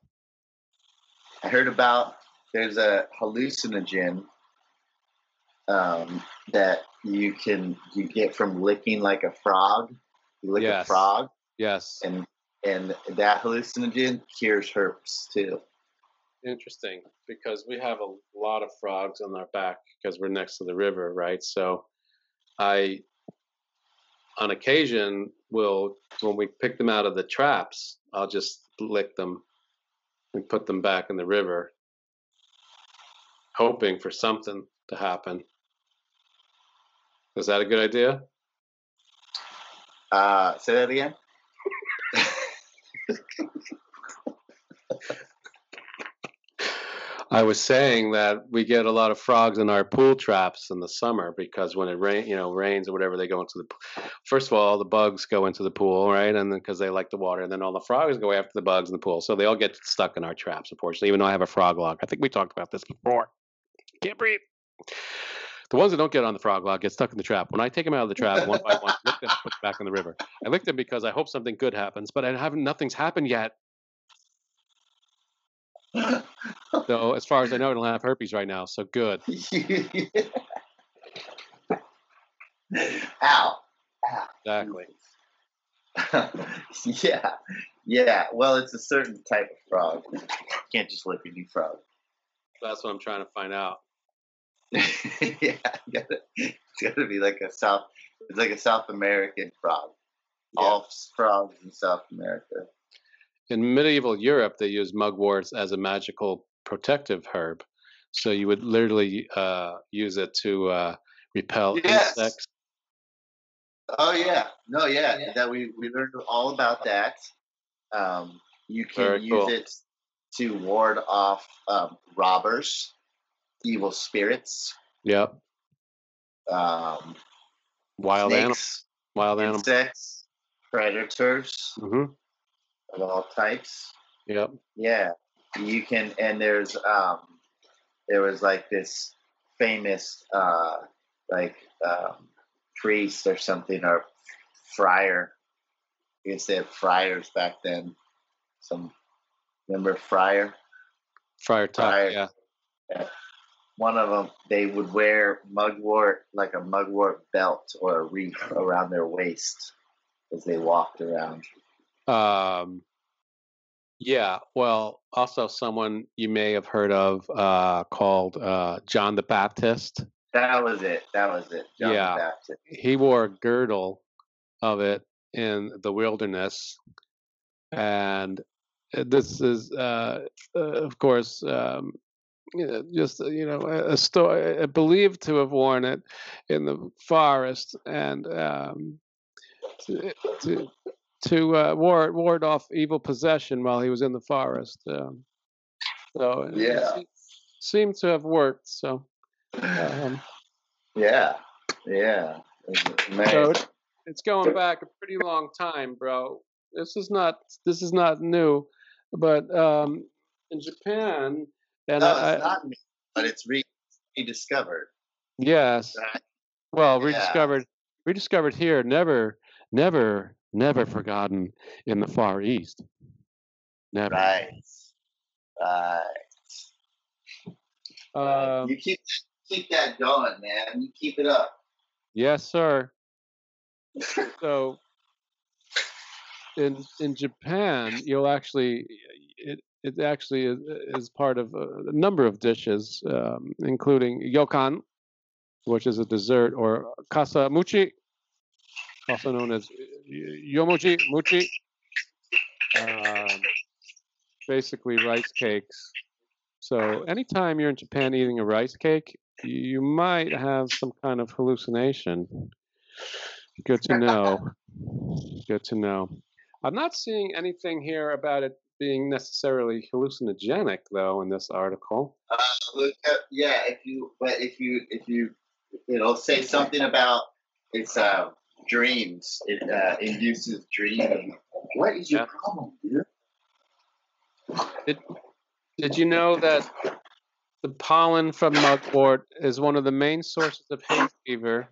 I heard about there's a hallucinogen um, that you can you get from licking like a frog. You lick a frog, Yes. and and that hallucinogen cures herpes too. Interesting, because we have a lot of frogs on our back because we're next to the river, right? So, I, on occasion, will when we pick them out of the traps, I'll just lick them and put them back in the river, hoping for something to happen. Is that a good idea? Uh, say that again. I was saying that we get a lot of frogs in our pool traps in the summer because when it rain, you know, rains or whatever, they go into the. p- First of all, all the bugs go into the pool, right? And then because they like the water, and then all the frogs go after the bugs in the pool, so they all get stuck in our traps. Unfortunately, even though I have a frog log, I think we talked about this before. Can't breathe. The ones that don't get on the frog log get stuck in the trap. When I take them out of the trap one by one, lick them, put them back in the river. I lick them because I hope something good happens, but I haven't. Nothing's happened yet. So as far as I know, I don't have herpes right now. So good. Ow. Exactly. [LAUGHS] yeah, yeah. Well, it's a certain type of frog. You can't just lick any frog. That's what I'm trying to find out. [LAUGHS] yeah, gotta, it's got to be like a South. It's like a South American frog. All frogs in South America. In medieval Europe, they used mugwort as a magical protective herb. So you would literally uh, use it to uh, repel Yes. insects. Oh yeah, no, yeah. That we we learned all about that. Um, you can Very use cool. it to ward off um, robbers, evil spirits, Yep. um, Wild animals. Wild animals. insects, predators hmm of all types. Yep. Yeah, you can, and there's um, there was like this famous uh, like um, priest or something or friar. I guess they had friars back then. Some remember friar? Friar Tuck. Friar. Yeah. Yeah. One of them, they would wear mugwort like a mugwort belt or a wreath around their waist as they walked around. Um, yeah. Well, also someone you may have heard of uh, called uh, John the Baptist. That was it. That was it. John the Yeah. Baptist. he wore a girdle of it in the wilderness and uh, this is uh, uh, of course um, you know, just uh, you know a, a story believed to have worn it in the forest and um, to to, to uh, ward ward off evil possession while he was in the forest um, so Yeah. se- seemed to have worked so um, Yeah, yeah. It's. So it- it's going back a pretty long time, bro. This is not this is not new, but um, in Japan, and no, I, it's not new, but it's re- rediscovered. yes, Right? well, Yeah. rediscovered rediscovered here, never, never, never forgotten in the Far East. Never. Right, right. Um, you keep keep that going, man. You keep it up. Yes, sir. [LAUGHS] so in in Japan, you'll actually it it actually is, is part of a, number of dishes, um, including yokan, which is a dessert, or kasa kasamuchi, also known as yomochi muchi. Um, basically, rice cakes. So anytime you're in Japan eating a rice cake, you might have some kind of hallucination. Good to [LAUGHS] know. Good to know. I'm not seeing anything here about it being necessarily hallucinogenic, though, in this article. Uh, yeah, if you, but if you, if you, it'll say something about it's uh, dreams. It uh, induces dreaming. What is your Yeah. problem, dude? Did Did you know that The pollen from mugwort is one of the main sources of hay fever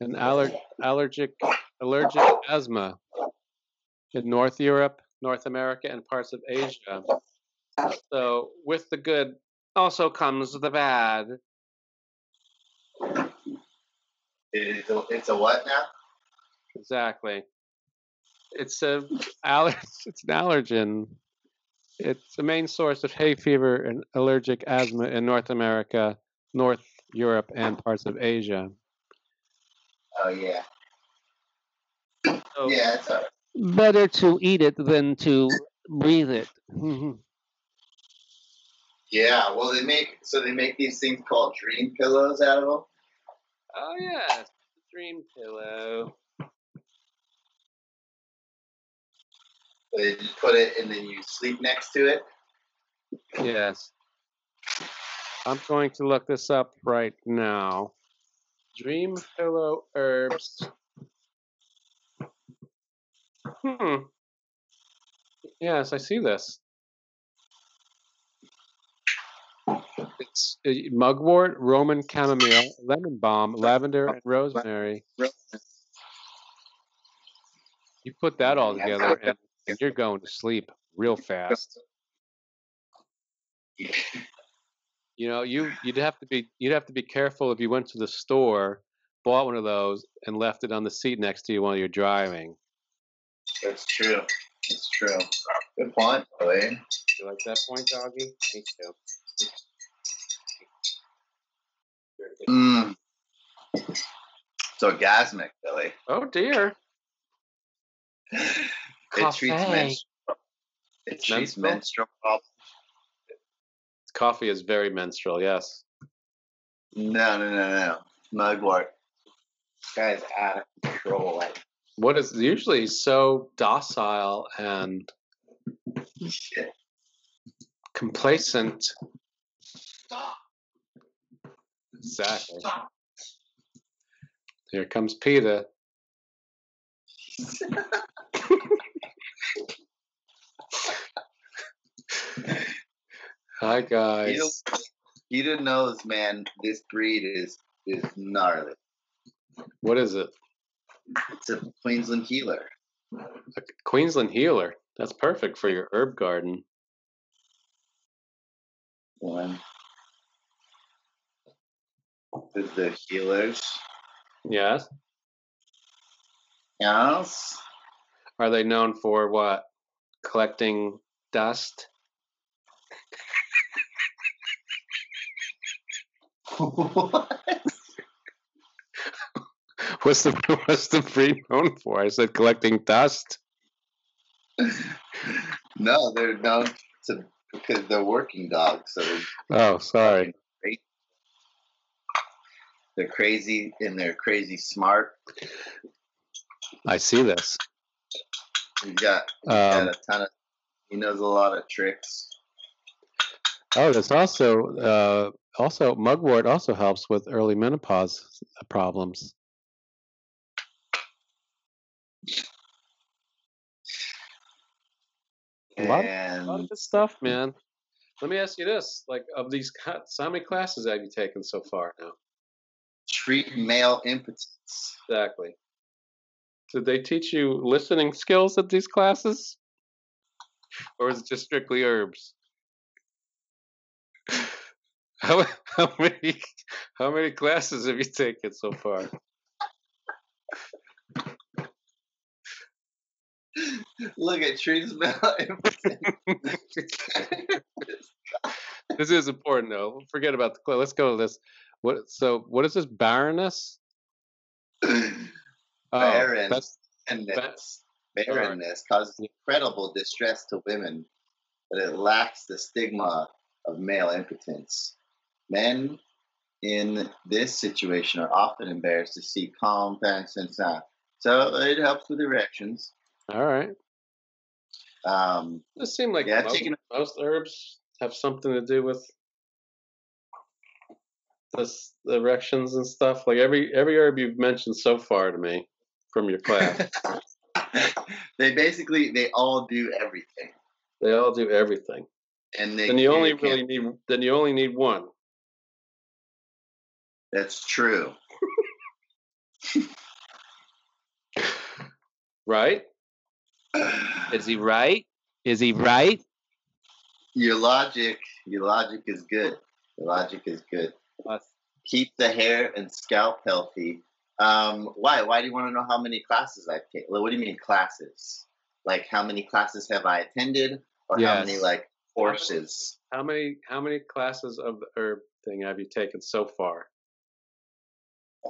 and aller- allergic allergic asthma in North Europe, North America, and parts of Asia. So, with the good also comes the bad. It's a, it's a what now? Exactly. It's a aller- [LAUGHS] it's an allergen. It's the main source of hay fever and allergic asthma in North America, North Europe, and parts of Asia. Oh yeah. So Yeah, it's all right. Better to eat it than to breathe it. Mm-hmm. Yeah, well they make so they make these things called dream pillows out of them. Oh yeah, dream pillow. They just put it and then you sleep next to it. Yes. I'm going to look this up right now. Dream pillow herbs. Hmm. Yes, I see this. It's uh, mugwort, Roman chamomile, lemon balm, lavender, and rosemary. You put that all together, and, and you're going to sleep real fast. [LAUGHS] You know, you you'd have to be you'd have to be careful if you went to the store, bought one of those, and left it on the seat next to you while you're driving. That's true. That's true. Good point, Billy. You like that point, doggy? Me too. Mm. It's orgasmic, Billy. Oh dear. It treats menstrual. It treats Menstrual? menstrual problems. Coffee is very menstrual. Yes. No, no, no, no. Mugwort. This guy's out of control. Like What is usually so docile and complacent? Exactly. Here comes Peter. [LAUGHS] Hi guys. Peter knows, man. This breed is is gnarly. What is it? It's a Queensland heeler. A Queensland heeler. That's perfect for your herb garden. One. Is the healers. Yes. Yes. Are they known for what? Collecting dust? [LAUGHS] What's the [LAUGHS] what's the breed known for? I said collecting dust. no, they're known to because they're working dogs, so Oh, sorry. They're crazy and they're crazy smart. I see this. He's got, he's got Um, a ton of. He knows a lot of tricks. Oh, there's also uh, also mugwort also helps with early menopause problems. A lot, of, a lot of good stuff, man. Let me ask you this: like, of these, cla- so how many classes have you taken so far now? treat male impotence. Exactly. Did they teach you listening skills at these classes, or is it just strictly herbs? [LAUGHS] How, how many how many classes have you taken so far? Look at male impotence. [LAUGHS] this is important though. Forget about the cl- let's go to this. What so what is this barrenness? [CLEARS THROAT] Oh, that's and barrenness causes incredible distress to women, but it lacks the stigma of male impotence. Men in this situation are often embarrassed to see calm, parents, and sound. So it helps with erections. all right. Um, It seemed like Yeah, most, taking- most herbs have something to do with this the erections and stuff. Like every every herb you've mentioned so far to me from your class, [LAUGHS] they basically they all do everything, they all do everything. and they Then you only really need then you only need one. That's true. [LAUGHS] Right? [LAUGHS] Is he right? Is he right? Your logic, your logic is good. Your logic is good. Us. Keep the hair and scalp healthy. Um, why? Why do you want to know how many classes I've taken? What do you mean classes? Like how many classes have I attended, or how many like courses? How many how many classes of the herb thing have you taken so far?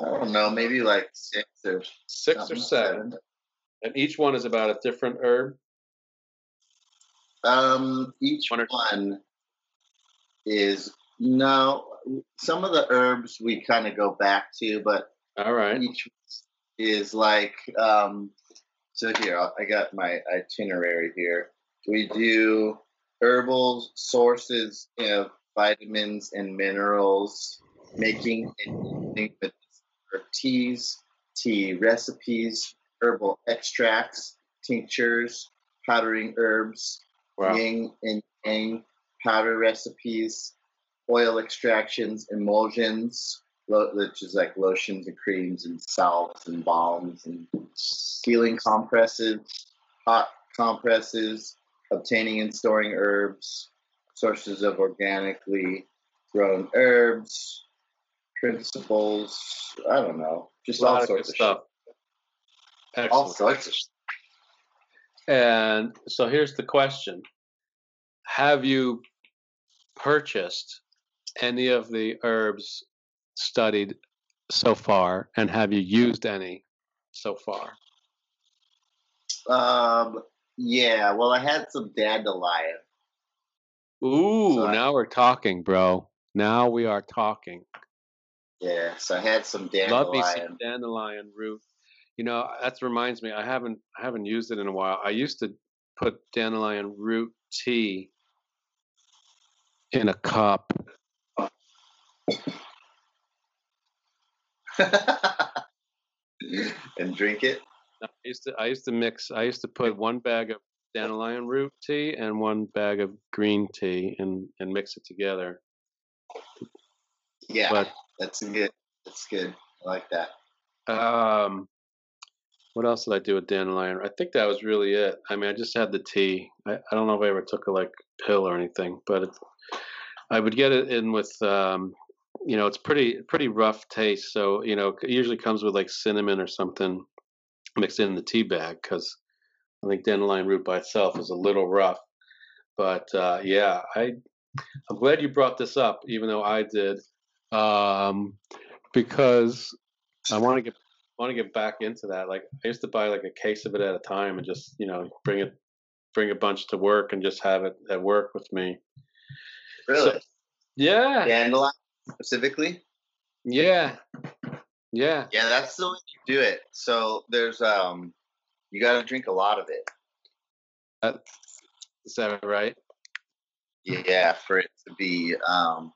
I don't know, maybe like six or Six or something, seven. And each one is about a different herb. Um, each one is no. Some of the herbs we kind of go back to, but all right, each is like um. So here, I got my itinerary here. We do herbal sources of vitamins and minerals, making and using with teas, tea recipes, herbal extracts, tinctures, powdering herbs, yin and yang powder recipes, oil extractions, emulsions, lo- which is like lotions and creams and salves and balms and healing compresses, hot compresses, obtaining and storing herbs, sources of organically grown herbs, principles. I don't know, just all sorts good of stuff. shit. All sorts of. And so here's the question Have you purchased any of the herbs studied so far, and have you used any so far? Um, yeah. Well, I had some dandelion. Ooh, So I- now we're talking, bro. Now we are talking. Yeah, so I had some dandelion. Love me some dandelion root. You know, that reminds me. I haven't I haven't used it in a while. I used to put dandelion root tea in a cup. [LAUGHS] and drink it. I used to I used to mix. I used to put one bag of dandelion root tea and one bag of green tea and and mix it together. Yeah, But that's good. That's good. I like that. um, what else did I do with dandelion? I think that was really it. I mean, I just had the tea. I, I don't know if I ever took a like pill or anything, but it, I would get it in with um, you know, it's pretty pretty rough taste. So you know, it usually comes with like cinnamon or something mixed in the tea bag because I think dandelion root by itself is a little rough. But uh, yeah, I I'm glad you brought this up, even though I did, um, because I want to get want to get back into that. Like I used to buy like a case of it at a time and just you know bring it bring a bunch to work and just have it at work with me. Really? yeah. Dandelion specifically? Yeah. Yeah. Yeah, that's the way you do it. So there's um you gotta drink a lot of it. Uh, is that right? Yeah, for it to be um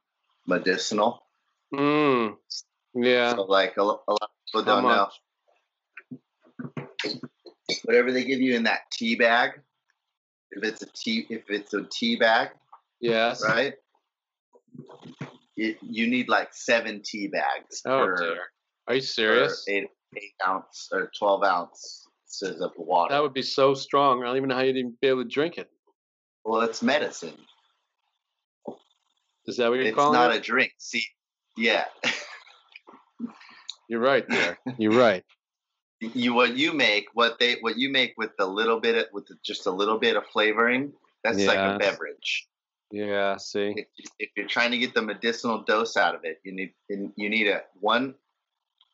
medicinal. Mm. Yeah. So like a, a lot How don't know. Whatever they give you in that tea bag, if it's a tea if it's a tea bag, Yes. right? It, you need like seven tea bags Oh per, dear. Are you serious? eight, eight ounce or twelve ounces of water. That would be so strong. I don't even know how you'd even be able to drink it. Well, it's medicine. Is that what you're It's calling not a drink. See, yeah. [LAUGHS] You're right there. [LAUGHS] You're right. you what you make what they what you make with a little bit of, with just a little bit of flavoring. That's like a beverage. Yeah. See. If, if you're trying to get the medicinal dose out of it, you need you need a one.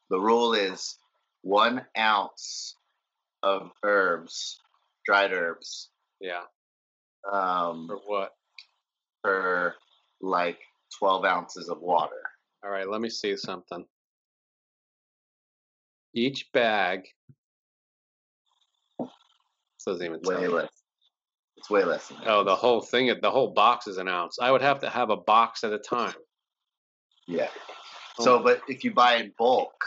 The rule is one ounce of herbs, dried herbs, Yeah. um, For what? per like twelve ounces of water. All right. Let me see something. Each bag. Doesn't even tell Way you. less. It's way less. Than. Oh, the whole thing, the whole box is an ounce. I would have to have a box at a time. Yeah. Oh. So, but if you buy in bulk,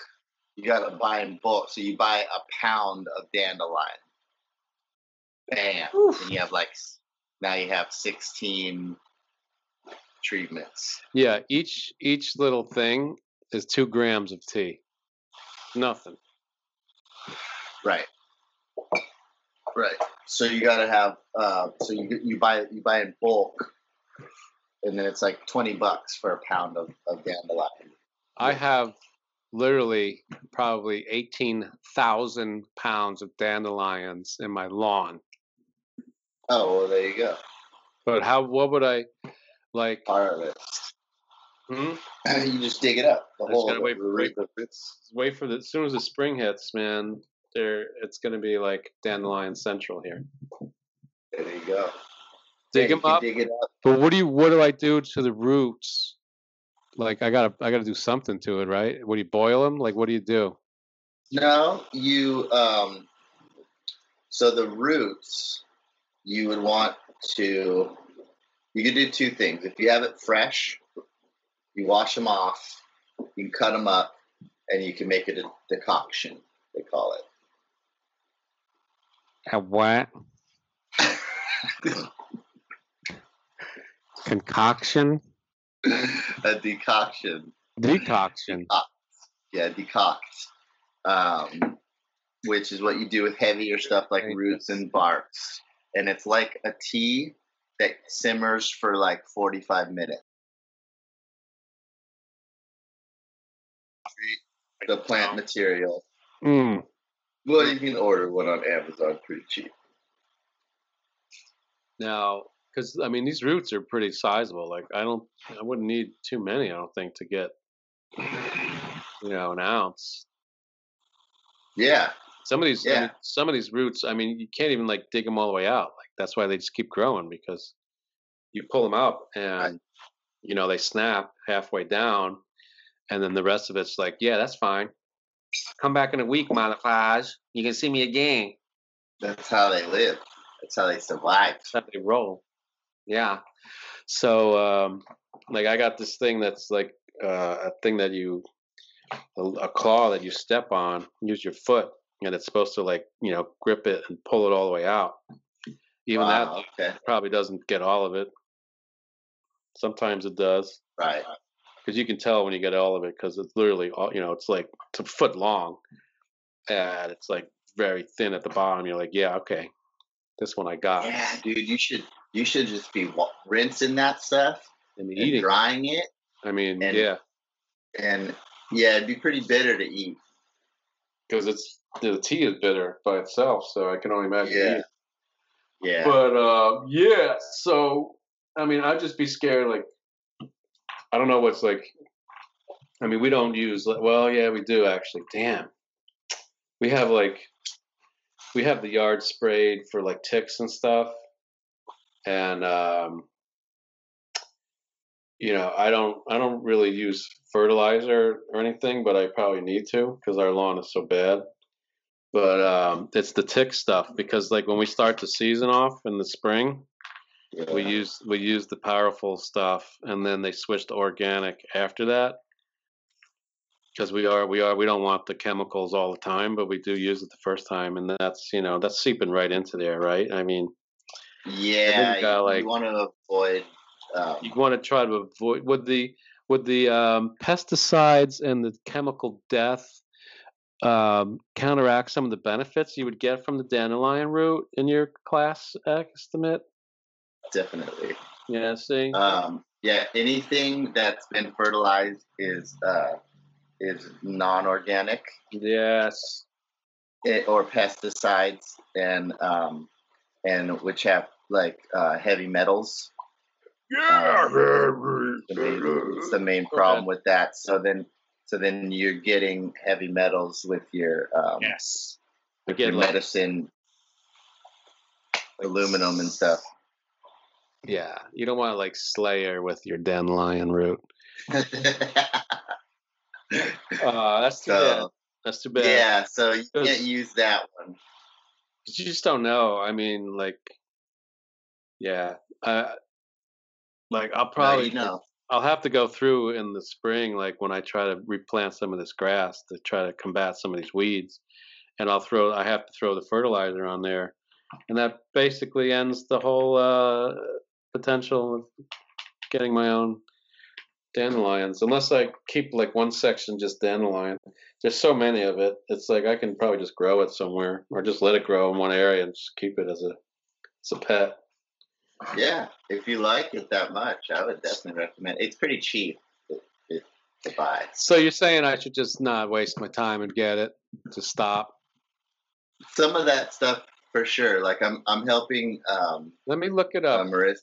you got to buy in bulk. So you buy a pound of dandelion. Bam. And you have like, now you have 16 treatments. Yeah, each each little thing is two grams of tea. Nothing. Right. Right. So you gotta have. Uh, so you you buy you buy in bulk, and then it's like twenty bucks for a pound of, of dandelion. I have literally probably 18,000 pounds of dandelions in my lawn. Oh well, there you go. But how, what would I like? It. Hmm? You just dig it up. The I just whole gotta wait, it, the wait, wait for the, as soon as the spring hits, man, there, it's gonna be like dandelion central here. There you go. Dig Yeah, them up. Dig it up. But what do you, what do I do to the roots? Like I gotta, I gotta do something to it, right? What do you boil them? Like what do you do? No, you. Um, so the roots, you would want to. You could do two things. If you have it fresh, you wash them off. You cut them up, and you can make it a decoction. They call it. A what? Concoction? a decoction. Decoction. Yeah, decoct. Um, which is what you do with heavier stuff like roots and barks. And it's like a tea that simmers for like 45 minutes. The plant material. Mm. Well, you can order one on Amazon pretty cheap. Now, because I mean, these roots are pretty sizable. Like, I don't, I wouldn't need too many. I don't think to get, you know, an ounce. Yeah. Some of these, I mean, Yeah. some of these roots. I mean, you can't even like dig them all the way out. Like that's why they just keep growing because you pull them out and you know they snap halfway down, and then the rest of it's like, yeah, that's fine. Come back in a week, modifies. You can see me again. That's how they live. That's how they survive. That's how they roll. Yeah. So, um, like, I got this thing that's like uh, a thing that you, a, a claw that you step on, use your foot, and it's supposed to like, you know, grip it and pull it all the way out. Even Wow, that okay. probably doesn't get all of it. Sometimes it does. Right. Because you can tell when you get all of it because it's literally all, you know, it's like it's a foot long and it's like very thin at the bottom. You're like, yeah, okay, this one I got. Yeah, dude, you should you should just be rinsing that stuff and and eating. drying it. I mean, and, yeah, and yeah, it'd be pretty bitter to eat. because it's the tea is bitter by itself, so I can only imagine. Yeah. eating. Yeah. But uh, yeah, so I mean, I'd just be scared. Like, I don't know what's like. I mean, we don't use. Well, yeah, we do actually. Damn, we have like, we have the yard sprayed for like ticks and stuff, and um, you know, I don't, I don't really use fertilizer or anything, but I probably need to because our lawn is so bad but um, it's the tick stuff because like when we start the season off in the spring we use we use the powerful stuff and then they switch to organic after that because we are we are we don't want the chemicals all the time but we do use it the first time and that's you know that's seeping right into there right i mean Yeah, you got, like- you want to avoid. Um, you want to try to avoid with the with the um, pesticides and the chemical death um, counteract some of the benefits you would get from the dandelion root in your class estimate. Definitely. Yeah, see. Um, yeah, anything that's been fertilized is uh, is non-organic. Yes. It, or pesticides and um, and which have like uh, heavy metals. Yeah. the main, it's the main problem with that. So then, so then you're getting heavy metals with your um, yes, with Again, your like- medicine, aluminum and stuff. Yeah, you don't want to like Slayer with your dandelion root. Uh, that's too bad. That's too bad. yeah, so you can't use that one. you just don't know. I mean, like, yeah, uh, like I'll probably know. I'll have to go through in the spring, like when I try to replant some of this grass to try to combat some of these weeds, and I'll throw I have to throw the fertilizer on there, and that basically ends the whole uh, potential of getting my own dandelions, unless I keep like one section just dandelion. There's so many of it. It's like I can probably just grow it somewhere, or just let it grow in one area and just keep it as a as a pet. Yeah, if you like it that much, I would definitely recommend. It's pretty cheap to, buy. So you're saying I should just not waste my time and get it to stop? Some of that stuff for sure. Like I'm, I'm helping. Um, Let me look it up. Uh, Marissa.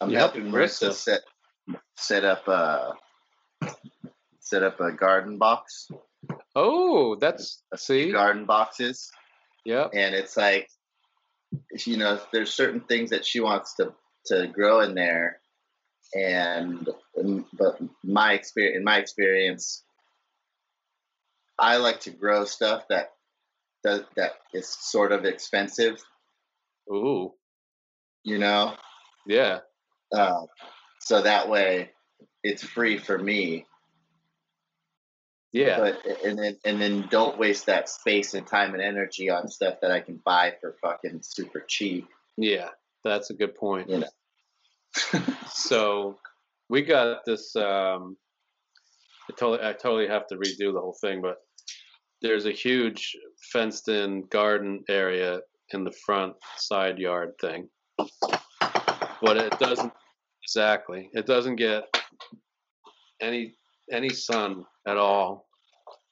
I'm You're helping Marissa set set up a set up a garden box. Oh, that's a, see garden boxes. Yep. And it's like, you know, there's certain things that she wants to to grow in there, and but my experience, in my experience, I like to grow stuff that that that is sort of expensive. Ooh. You know. Yeah. Uh, so that way, it's free for me. Yeah. But and then and then don't waste that space and time and energy on stuff that I can buy for fucking super cheap. Yeah, that's a good point. You know. [LAUGHS] [LAUGHS] so we got this. Um, I totally, I totally have to redo the whole thing, but there's a huge fenced-in garden area in the front side yard thing, but it doesn't exactly. It doesn't get any any sun at all.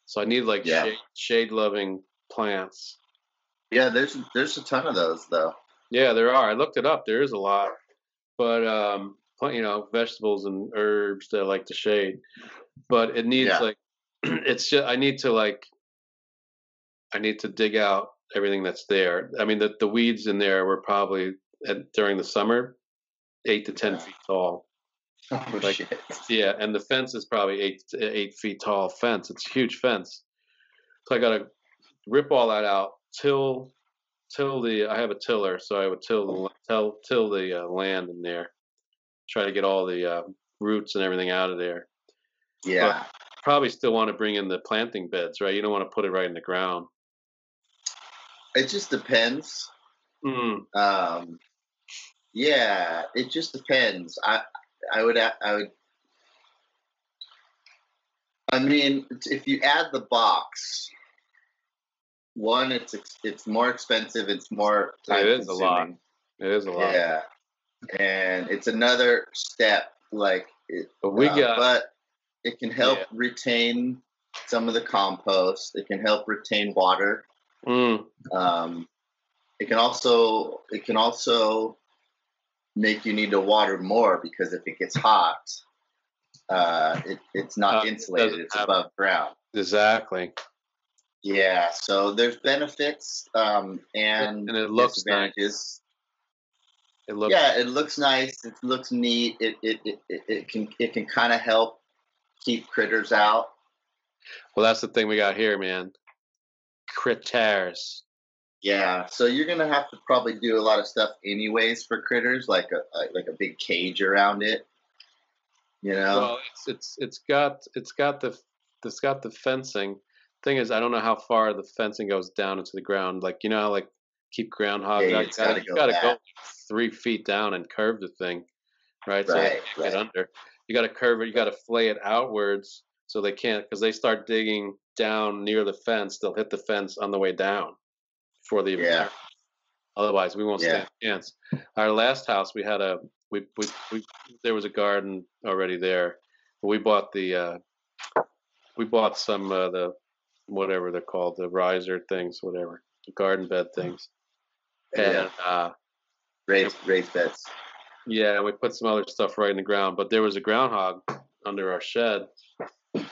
So I need like Yeah. shade, shade-loving plants. Yeah, there's there's a ton of those though. Yeah, there are. I looked it up. There is a lot, but um, you know, vegetables and herbs that like the shade. But it needs Yeah. like, [CLEARS THROAT] it's just I need to like, I need to dig out everything that's there. I mean, the the weeds in there were probably at, during the summer, eight to ten feet tall. Oh, like, shit. yeah, and the fence is probably eight eight feet tall fence. It's a huge fence. So I gotta rip all that out, till till the I have a tiller, so I would till the till till the uh, land in there, try to get all the uh, roots and everything out of there. Yeah. But probably still want to bring in the planting beds, right? You don't want to put it right in the ground. It just depends. Mm. Um, yeah, it just depends. I I would I would. I mean, if you add the box, one, it's it's more expensive. It's more time It is a lot. It is a lot. Yeah, and it's another step. Like, it, But we uh, got- but it can help Yeah. retain some of the compost. It can help retain water. Mm. Um, it can also it can also make you need to water more because if it gets hot, uh, it, it's not Uh, insulated; it's have- above ground. Exactly. Yeah, so there's benefits um, and, And it looks nice. It looks yeah, it looks nice. It looks neat. It it, it, it, it can it can kind of help keep critters out. well. That's the thing we got here, man. Critters. Yeah, so you're gonna have to probably do a lot of stuff anyways for critters, like a like- a big cage around it. You know. Well, it's it's it's got it's got the it's got the fencing. Thing is, I don't know how far the fencing goes down into the ground. Like you know, how, like keep groundhogs Yeah, out. it's You gotta, gotta go gotta go three feet down and curve the thing, right? So they Right, get under. You gotta curve it. You gotta flay it outwards so they can't because they start digging down near the fence. They'll hit the fence on the way down they even Yeah. Otherwise, we won't stand a chance. Our last house, we had a we we, we there was a garden already there. We bought the uh, we bought some uh, the whatever they're called the riser things, whatever the garden bed things, and Yeah. uh, raised raised beds. yeah, we put some other stuff right in the ground. But there was a groundhog under our shed,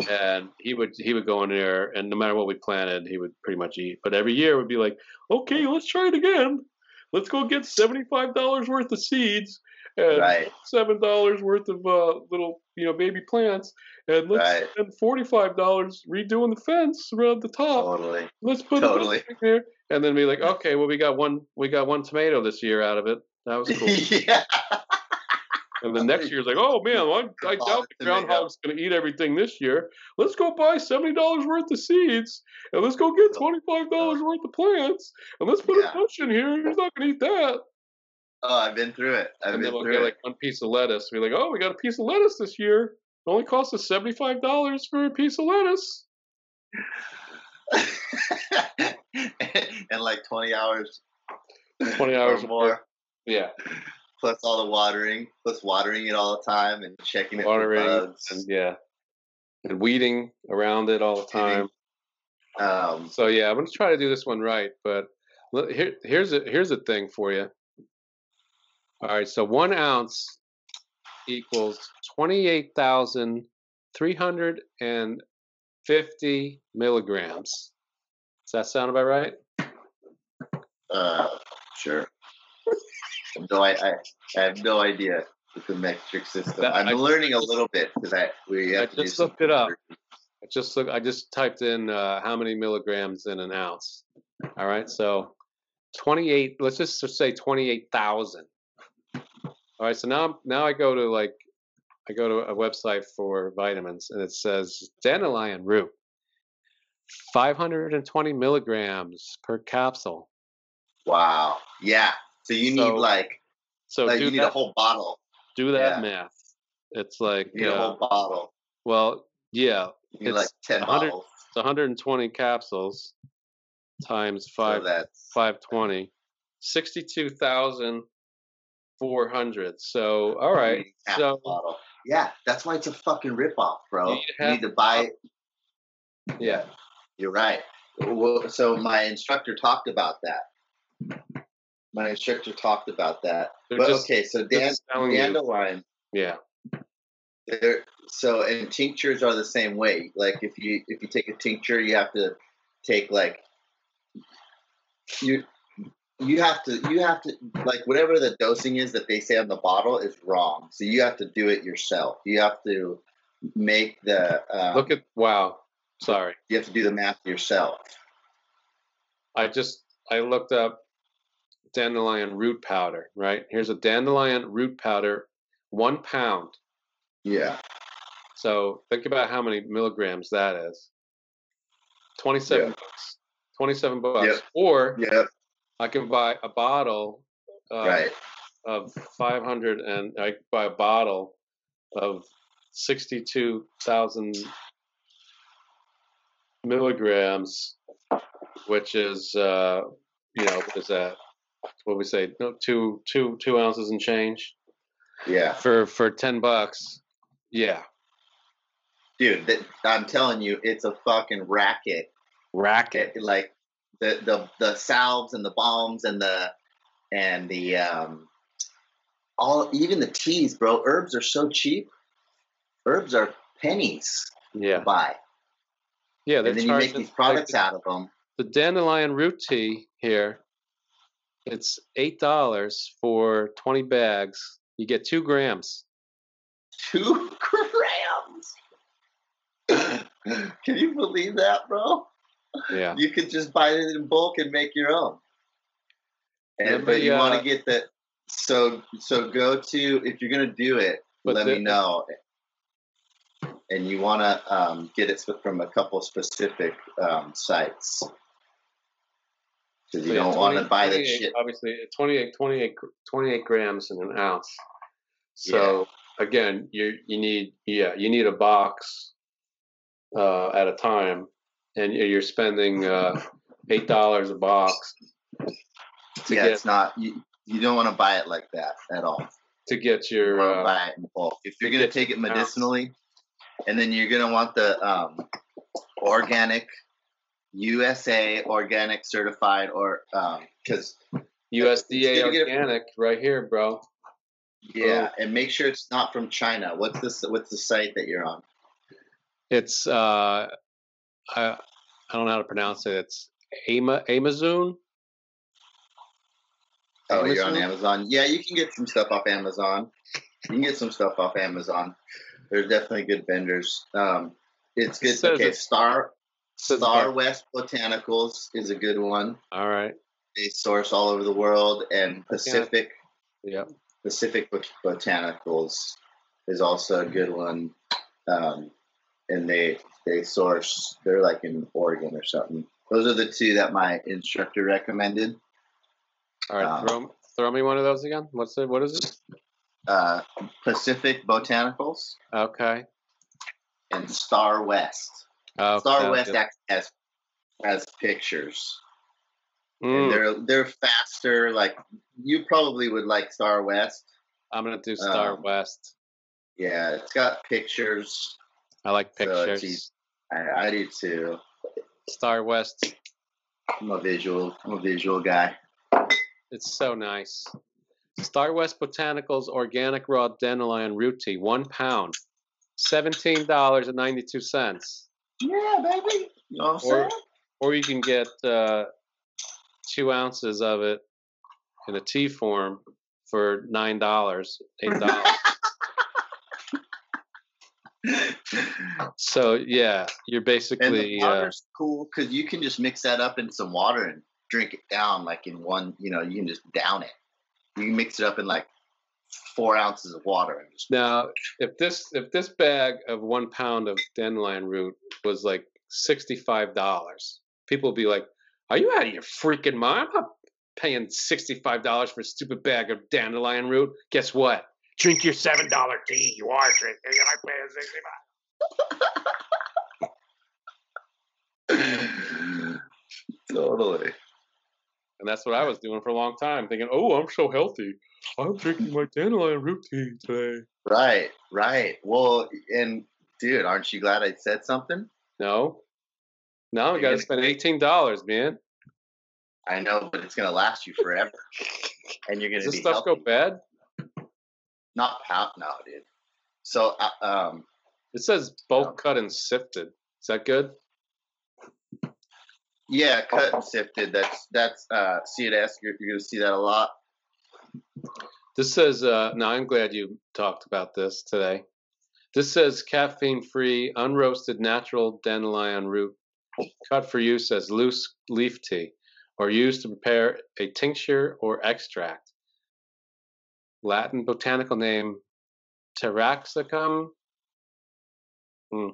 and he would he would go in there, and no matter what we planted, he would pretty much eat. But every year would be like, okay, let's try it again. Let's go get seventy five dollars worth of seeds and Right. seven dollars worth of uh, little you know baby plants, and let's Right. spend forty five dollars redoing the fence around the top. Totally. Let's put Totally. it there, and then be like, okay, well we got one we got one tomato this year out of it. That was cool. [LAUGHS] yeah. And the next year year's like, oh man, I, I doubt the groundhog's going to eat everything this year. Let's go buy seventy dollars worth of seeds, and let's go get twenty five dollars worth of plants, and let's put Yeah. a bush in here. He's not going to eat that. Oh, I've been through it. I've and then we'll get like one piece of lettuce. We're like, oh, we got a piece of lettuce this year. It only cost us seventy five dollars for a piece of lettuce. [LAUGHS] and like 20 hours. 20 hours more. Yeah. Plus all the watering, plus watering it all the time and checking it Watering for bugs. and yeah. And weeding around it all the time. Um, So yeah, I'm gonna try to do this one right, but here, here's a here's a thing for you. All right, so one ounce equals twenty-eight thousand three hundred and fifty milligrams. Does that sound about right? Uh, sure. No, I, I, I have no idea with the metric system. That- I'm I- learning a little bit because I we I have to do just looked it up. I just look. I just typed in uh, how many milligrams in an ounce. All right, so twenty-eight. Let's just say twenty-eight thousand. All right, so now now I go to like I go to a website for vitamins and it says dandelion root, five hundred and twenty milligrams per capsule. Wow. Yeah. So you need So- like So like do you need that, a whole bottle. do that yeah. math. It's like You need a uh, whole bottle. well, yeah, You need like it's ten 100 bottles. It's 120 capsules times five that's 520, 62,400. So all right, so bottle. Yeah, that's why it's a fucking ripoff, bro. You You, need half need to buy. It. Yeah, You're right. Well, so my instructor talked about that. My instructor talked about that. They're but just- okay, so dan- telling you. dandelion. yeah, so and tinctures are the same way. Like if you if you take a tincture, you have to take like you you have to you have to like whatever the dosing is that they say on the bottle is wrong. So you have to do it yourself. You have to make the um, look at wow. Sorry, you have to do the math yourself. I just I looked up dandelion root powder. Right here's a dandelion root powder, one pound. Yeah. So think about how many milligrams that is. 27 Yeah. bucks. 27 bucks. Yep. Or Yep. I can buy a bottle uh, Right. of 500 and I buy a bottle of 62,000 milligrams, which is, uh, you know, what is that? What we say? No, two, two, two ounces and change Yeah. for, for 10 bucks. Yeah. Dude, that, I'm telling you, it's a fucking racket. Racket. It- like the the the salves and the balms and the and the um all even the teas, bro. Herbs are so cheap. Herbs are pennies Yeah. to buy, Yeah. They're and then you make these products out of them. the dandelion root tea here. It's eight dollars for twenty bags. You get two grams. Two [LAUGHS] grams. Can you believe that, bro? Yeah. You could just buy it in bulk and make your own. And, but you want uh, to get the so so go to if you're gonna do it, let the- me know. And you want to um, get it from a couple specific um, sites. Because you So, don't want to buy that 28 shit. Obviously, 28, 28, 28 grams in an ounce. So again, you you need yeah you need a box uh, at a time, and you're spending uh, [LAUGHS] eight dollars a box Yeah, get it's not. You, you don't want to buy it like that at all. to get your to uh, buy it in bulk. If you're to gonna take it your ounce. medicinally, and then you're gonna want the um, organic, USA organic certified, or because USDA gonna organic right here, bro. yeah, and make sure it's not from China. What's this? What's the site that you're on? It's uh, I I don't know how to pronounce it. It's Ama Amazon. Oh, you're on Amazon? Amazon. Yeah, you can get some stuff off Amazon. You can get some stuff off Amazon. There's definitely good vendors. Um, it's good. Says Okay, it's- Star Star about- West Botanicals is a good one. All right. They source all over the world, and Pacific Yep. Pacific Bot- Botanicals is also a good one. Um, and they they source. They're like in Oregon or something. Those are the two that my instructor recommended. All right. Um, throw throw me one of those again. What's it? What is it? Uh, Pacific Botanicals. Okay. and Starwest. Oh, Star sounds West actually has has pictures. Mm. And they're they're faster. Like you probably would like Starwest. I'm gonna do Star Um, West. Yeah, it's got pictures. I like pictures. easy. I, I do too. Starwest. I'm a visual. I'm a visual guy. It's so nice. Starwest Botanicals Organic Raw Dandelion Root Tea, one pound, seventeen dollars and ninety two cents. Yeah, baby. You know what I'm Or, saying? or you can get uh, two ounces of it in a tea form for nine dollars, eight dollars. [LAUGHS] so yeah, you're And the basically uh, water's cool because you can just mix that up in some water and drink it down like in one. You know, you can just down it. You can mix it up in like four ounces of water and Now, if this if this bag of one pound of dandelion root was like sixty five dollars, people would be like, "Are you out of your freaking mind? I'm not paying sixty five dollars for a stupid bag of dandelion root." Guess what? Drink your seven dollar tea. You are drinking. You're not paying sixty five. [LAUGHS] totally. And that's what I was doing for a long time, thinking, "Oh, I'm so healthy. I'm drinking my dandelion root tea today." Right, right. Well, and dude, aren't you glad I said something? No. Now I got to spend eighteen dollars, man. I know, but it's gonna last you forever, and you're gonna Does this stuff healthy. go bad? Not pound, no, dude. So, uh, um, It says bulk cut and sifted. Is that good? Yeah, cut and sifted. That's that's uh, C&S. You're, you're gonna see that a lot. This says, uh, now I'm glad you talked about this today. This says caffeine free, unroasted natural dandelion root, cut for use as loose leaf tea, or used to prepare a tincture or extract. Latin botanical name Taraxacum hmm,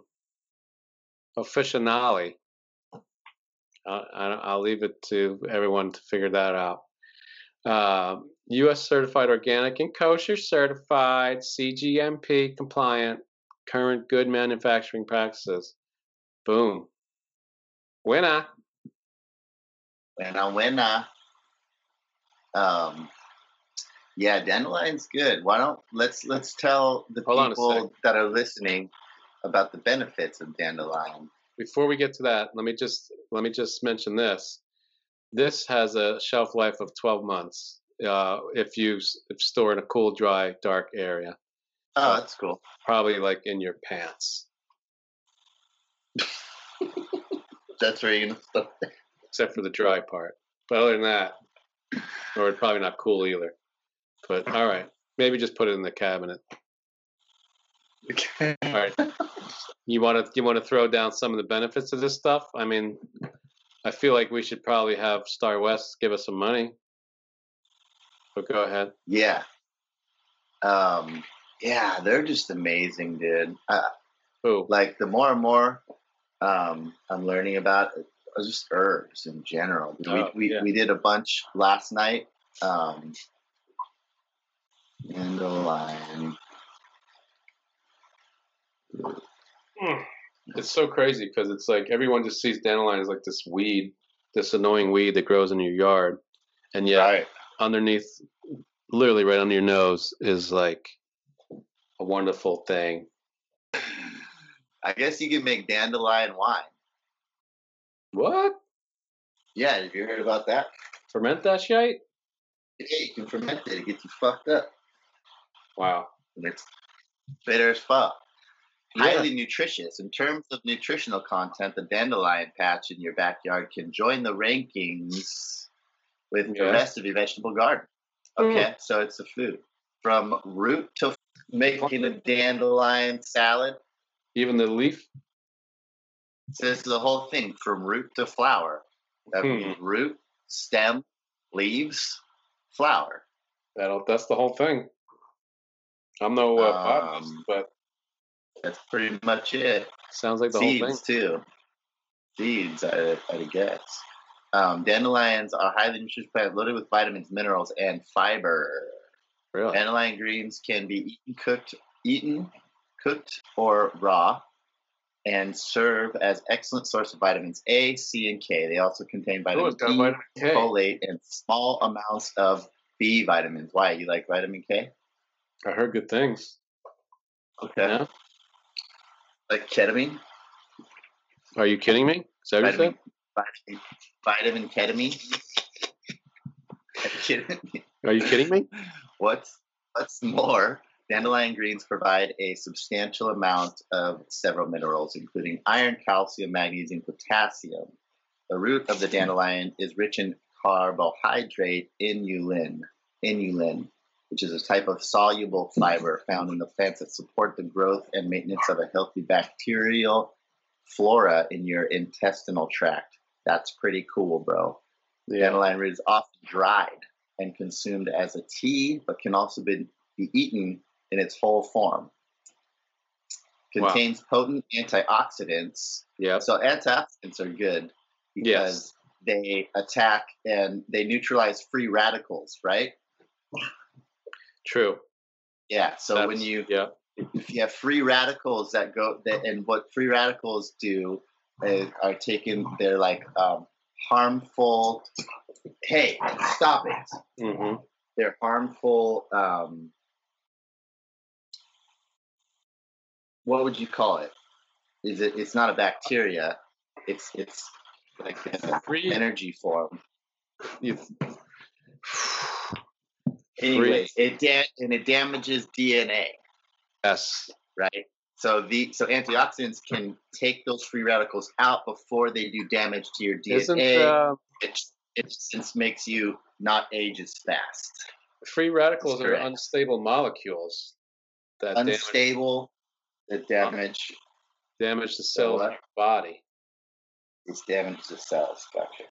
officinale. I, I'll leave it to everyone to figure that out. Uh, U.S. certified organic and kosher certified, CGMP compliant, current good manufacturing practices. Boom. Winner. Buena, buena. Um, yeah, dandelion's good. Why don't let's let's tell the Hold people that are listening about the benefits of dandelion. Before we get to that, let me just let me just mention this. This has a shelf life of 12 months uh, if you if store in a cool, dry, dark area. Oh, that's cool. Probably like in your pants, That's where you're gonna [LAUGHS] except for the dry part. But other than that, or it's probably not cool either. But all right, maybe just put it in the cabinet. Okay. [LAUGHS] All right. You want to you want to throw down some of the benefits of this stuff? I mean, I feel like we should probably have Starwest give us some money. But go ahead. Yeah. Um, yeah, they're just amazing, dude. Uh, Who? like the more and more um, I'm learning about uh, just herbs in general. Oh, we we, yeah. we did a bunch last night. Um, dandelion. Hmm. It's so crazy because it's like everyone just sees dandelion as like this weed, this annoying weed that grows in your yard, and yet Right. underneath, literally right under your nose, is like a wonderful thing. I guess you can make dandelion wine. What? Yeah, have you heard about that? Ferment that shit? Yeah, you can ferment it. It gets you fucked up. Wow. And it's bitter as fuck. Yeah. Highly nutritious. In terms of nutritional content, the dandelion patch in your backyard can join the rankings with the rest of your vegetable garden. Okay, so it's a food. From root to making a dandelion salad. Even the leaf? So this is the whole thing from root to flower. That Hmm. means root, stem, leaves, flower. That'll, that's the whole thing. I'm no uh, botanist, Um, but That's pretty much it. sounds like the whole thing. Seeds too. Seeds, I, I guess. Um, dandelions are highly nutritious plant loaded with vitamins, minerals, and fiber. Really? Dandelion greens can be eaten, cooked, eaten, cooked, or raw. and serve as excellent source of vitamins A, C, and K. They also contain vitamin E, vitamin K. folate, and small amounts of B vitamins. Why? You like vitamin K? I heard good things. Okay. Yeah. Like ketamine? Are you kidding me? Is that what you said? Vitamin, vitamin, vitamin ketamine? Are you kidding me? Are you kidding me? What's what's more, dandelion greens provide a substantial amount of several minerals, including iron, calcium, magnesium, potassium. The root of the dandelion is rich in carbohydrate inulin, inulin, which is a type of soluble fiber found in the plants that support the growth and maintenance of a healthy bacterial flora in your intestinal tract. That's pretty cool, bro. The dandelion root is often dried and consumed as a tea, but can also be, be eaten in its whole form. Wow. Contains potent antioxidants. Yeah. So antioxidants are good because they attack and they neutralize free radicals, right? True. Yeah. So when you yeah. if you have free radicals that go that and what free radicals do is, are taken they're like um, harmful hey stop it Mm-hmm. they're harmful um, what would you call it is it it's not a bacteria it's it's like a Free- energy form You, anyway it da- and it damages dna yes. right? So the so antioxidants can take those free radicals out before they do damage to your DNA. Isn't uh, it, it since makes you not age as fast. free radicals are unstable molecules that damage, Unstable, that damage damage the cells in what? your body. these damage the cells. Gotcha.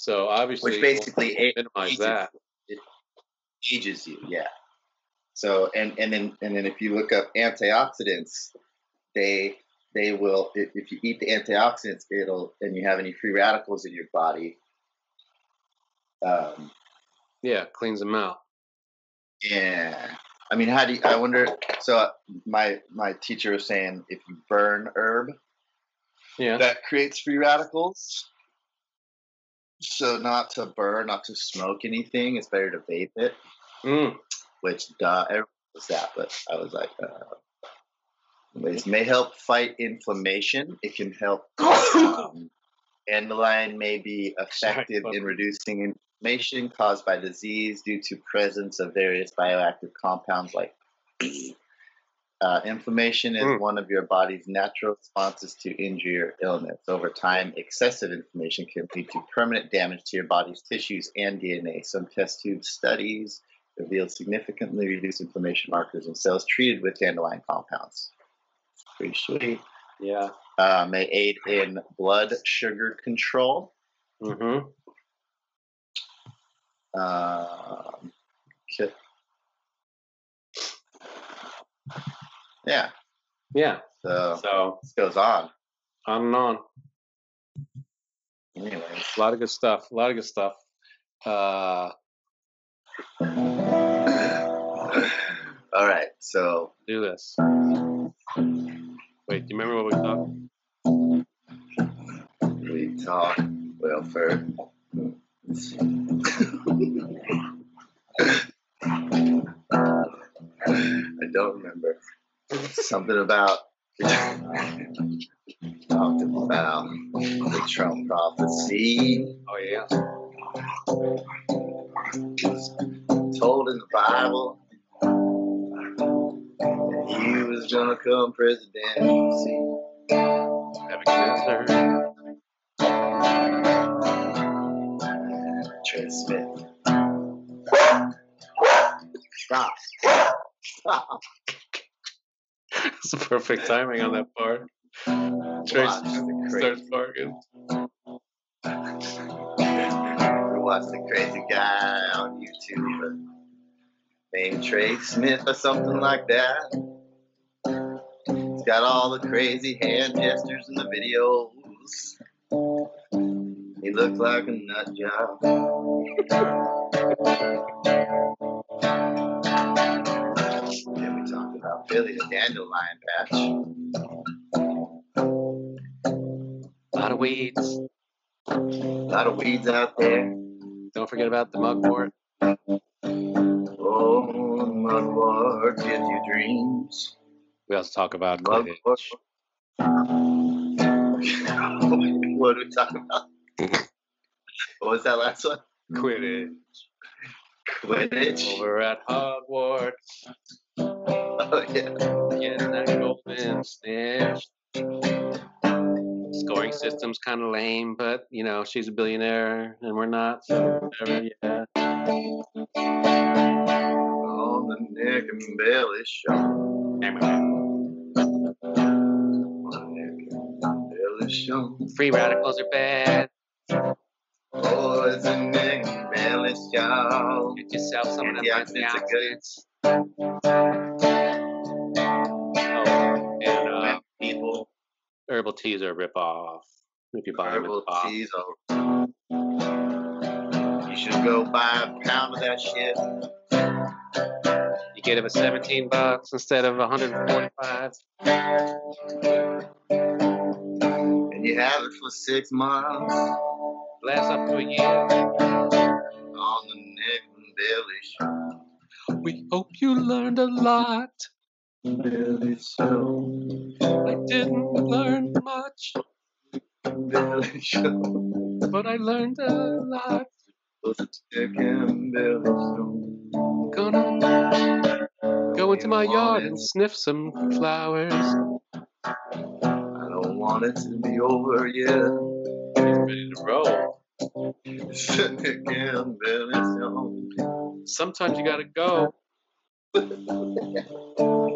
So obviously, Which basically minimize ages, that. it ages you, yeah. So and and then and then if you look up antioxidants, they they will if, if you eat the antioxidants, it'll and you have any free radicals in your body, um, Yeah, cleans them out. Yeah. I mean, how do you, I wonder? So uh, my my teacher was saying if you burn herb, Yeah. that creates free radicals. So not to burn, not to smoke anything. It's better to vape it. Mm. Which duh, everyone knows that. But I was like, uh, anyways, may help fight inflammation. It can help. [COUGHS] Um, dandelion may be effective in reducing inflammation caused by disease due to presence of various bioactive compounds like uh, inflammation is one of your body's natural responses to injury or illness. Over time, excessive inflammation can lead to permanent damage to your body's tissues and DNA. Some test tube studies revealed significantly reduced inflammation markers in cells treated with dandelion compounds. Pretty sweet. Yeah. Uh, may aid in blood sugar control. Mm-hmm. Um, Yeah. Yeah. So, So this goes on. on and on. Anyways. A lot of good stuff. A lot of good stuff. Uh, All right. So do this. Wait, do you remember what we talked? we talk welfare. [LAUGHS] I don't remember. Something about talked about the Trump prophecy. Oh yeah. Told in the Bible that he was gonna come presidency. Nebuchadnezzar. Trey Smith. Stop. Stop. [LAUGHS] It's perfect timing on that part. Trace Watch starts barking. [LAUGHS] We watched the crazy guy on YouTube named Trey Smith or something like that. He's got all the crazy hand gestures in the videos. He looks like a nut job. [LAUGHS] Billy the Dandelion Patch. A lot of weeds. A lot of weeds out there. Don't forget about the mugwort. Oh, mugwort, did your dreams? We also talk about mugwort. [LAUGHS] what do we talking about? what was that last one? Quidditch. Quidditch. Over at Hogwarts. Oh [LAUGHS] yeah. Getting that snitch. Scoring system's kind of lame, but you know she's a billionaire and we're not, so whatever. Yeah. On the neck and belly show. Free radicals are bad. Oh, it's a neck and belly show. Get yourself some of herbal teas are a rip off if you buy them in Herbal the teas are- You should go buy a pound of that shit. You get it for 17 bucks instead of 145. And you have it for six months. Lasts up to a year. On the neck and belly show. We hope you learned a lot. Belly show. I didn't learn much, but I learned a lot. Neck and belly show. Gonna go into my yard and sniff some flowers. I don't want it to be over yet. Ready to roll. Neck and belly show. Sometimes you gotta go. [LAUGHS]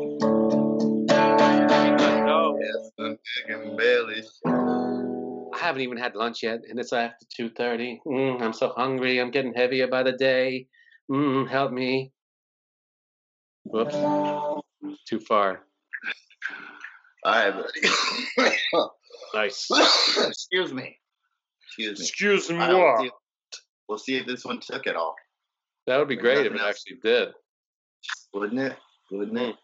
Yes, the and belly. I haven't even had lunch yet, and it's after 2:30. Mm, I'm so hungry. I'm getting heavier by the day. Mm, help me. Whoops. Too far. All right, buddy. [LAUGHS] Nice. Excuse me. Excuse me. Excuse All right, we'll, see, we'll see if this one took it all, That would be great if it else. actually did. wouldn't it? Wouldn't it?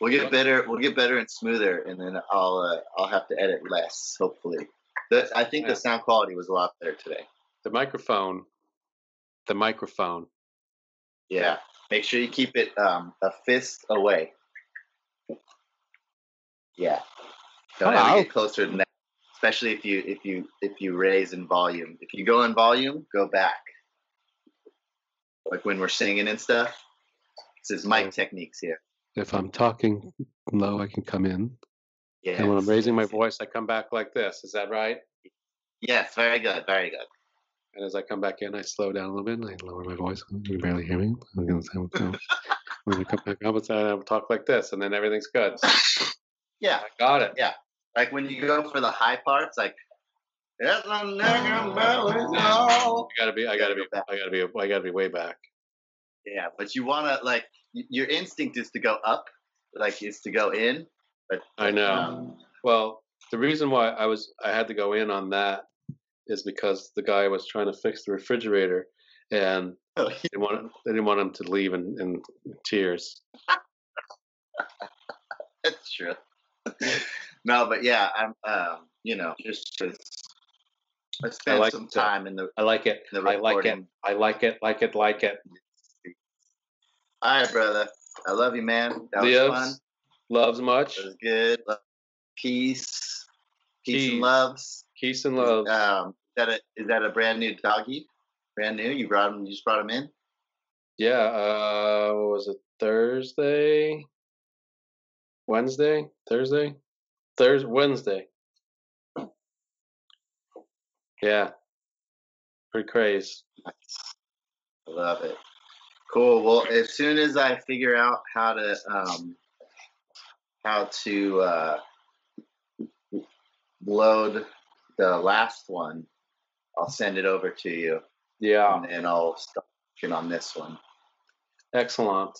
We'll get better. We'll get better and smoother, and then I'll uh, I'll have to edit less. Hopefully, the, I think the sound quality was a lot better today. The microphone. The microphone. Yeah. Make sure you keep it um, a fist away. Yeah. Don't ever get closer than that. Especially if you if you if you raise in volume. If you go in volume, go back. Like when we're singing and stuff. This is mic techniques here. If I'm talking low, I can come in. Yeah. And when I'm raising my voice, I come back like this. Is that right? Yes, very good, very good. And as I come back in, I slow down a little bit and I lower my voice. You can barely hear me. I'm gonna say, "Okay." [LAUGHS] when I come back up, it's- uh, I'll talk like this, and then everything's good. Yeah. I got it. Yeah. Like when you go for the high parts, like "It's a neck and belly show." I gotta be. I gotta be. I gotta be. I gotta be way back. Yeah, but you want to like your instinct is to go up, like is to go in. But I know. um, Well, the reason why I was I had to go in on that is because the guy was trying to fix the refrigerator, and Oh, they didn't want they didn't want him to leave in, in tears. [LAUGHS] that's true. no, but yeah, I'm um, you know, just just I spent like some that. time in the. I like it. The I like it. I like it. Like it. Like it. All right, brother. I love you, man. That was Lives. fun. Loves much. It was good. Peace, peace Peace. and loves. Peace and love. Um, is that a is that a brand new doggy? Brand new? You brought him? You just brought him in? Yeah. Uh, what was it? Thursday. Wednesday. Thursday. Thursday. Wednesday. Yeah. Pretty crazy. I love it. Cool. Well, as soon as I figure out how to um, how to uh, load the last one, I'll send it over to you, Yeah. and then I'll start working on this one. Excellent.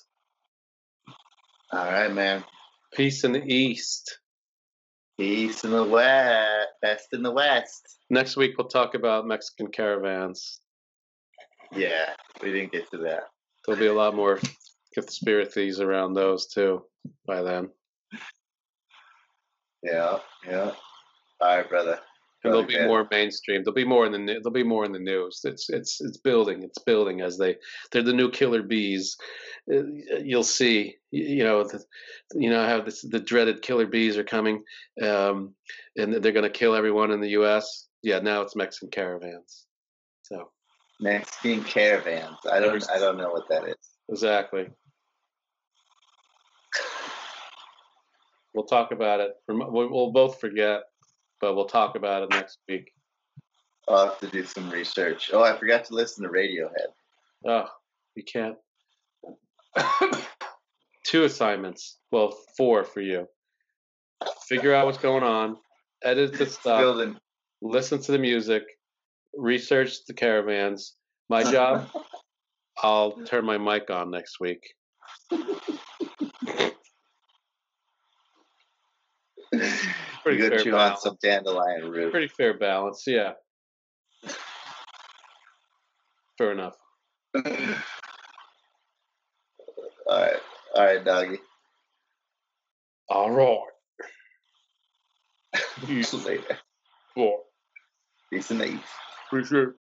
All right, man. Peace in the East. Peace in the west. Best in the west. Next week we'll talk about Mexican caravans. Yeah, we didn't get to that. There'll be a lot more conspiracies around those too by then. Yeah, yeah. All right, brother. and Go they'll be ahead. more mainstream. They'll be more in the new, they'll be more in the news. It's it's it's building. It's building as they they're the new killer bees. Uh, You'll see. You know, the, you know how this, the dreaded killer bees are coming, um, and they're going to kill everyone in the U.S. Yeah, now it's Mexican caravans. So Mexican caravans. I don't. I don't know what that is. exactly. We'll talk about it. We'll both forget, but we'll talk about it next week. I'll have to do some research. Oh, I forgot to listen to Radiohead. Oh, you can't. [COUGHS] Two assignments. Well, four for you. Figure out what's going on, edit the stuff, Building. listen to the music, research the caravans. My job, [LAUGHS] I'll turn my mic on next week. [LAUGHS] Pretty you fair go chew on some dandelion root. Pretty fair balance, yeah. Fair enough. [SIGHS] All right. All right, doggy. All right. [LAUGHS] Later. Four. Peace and For sure.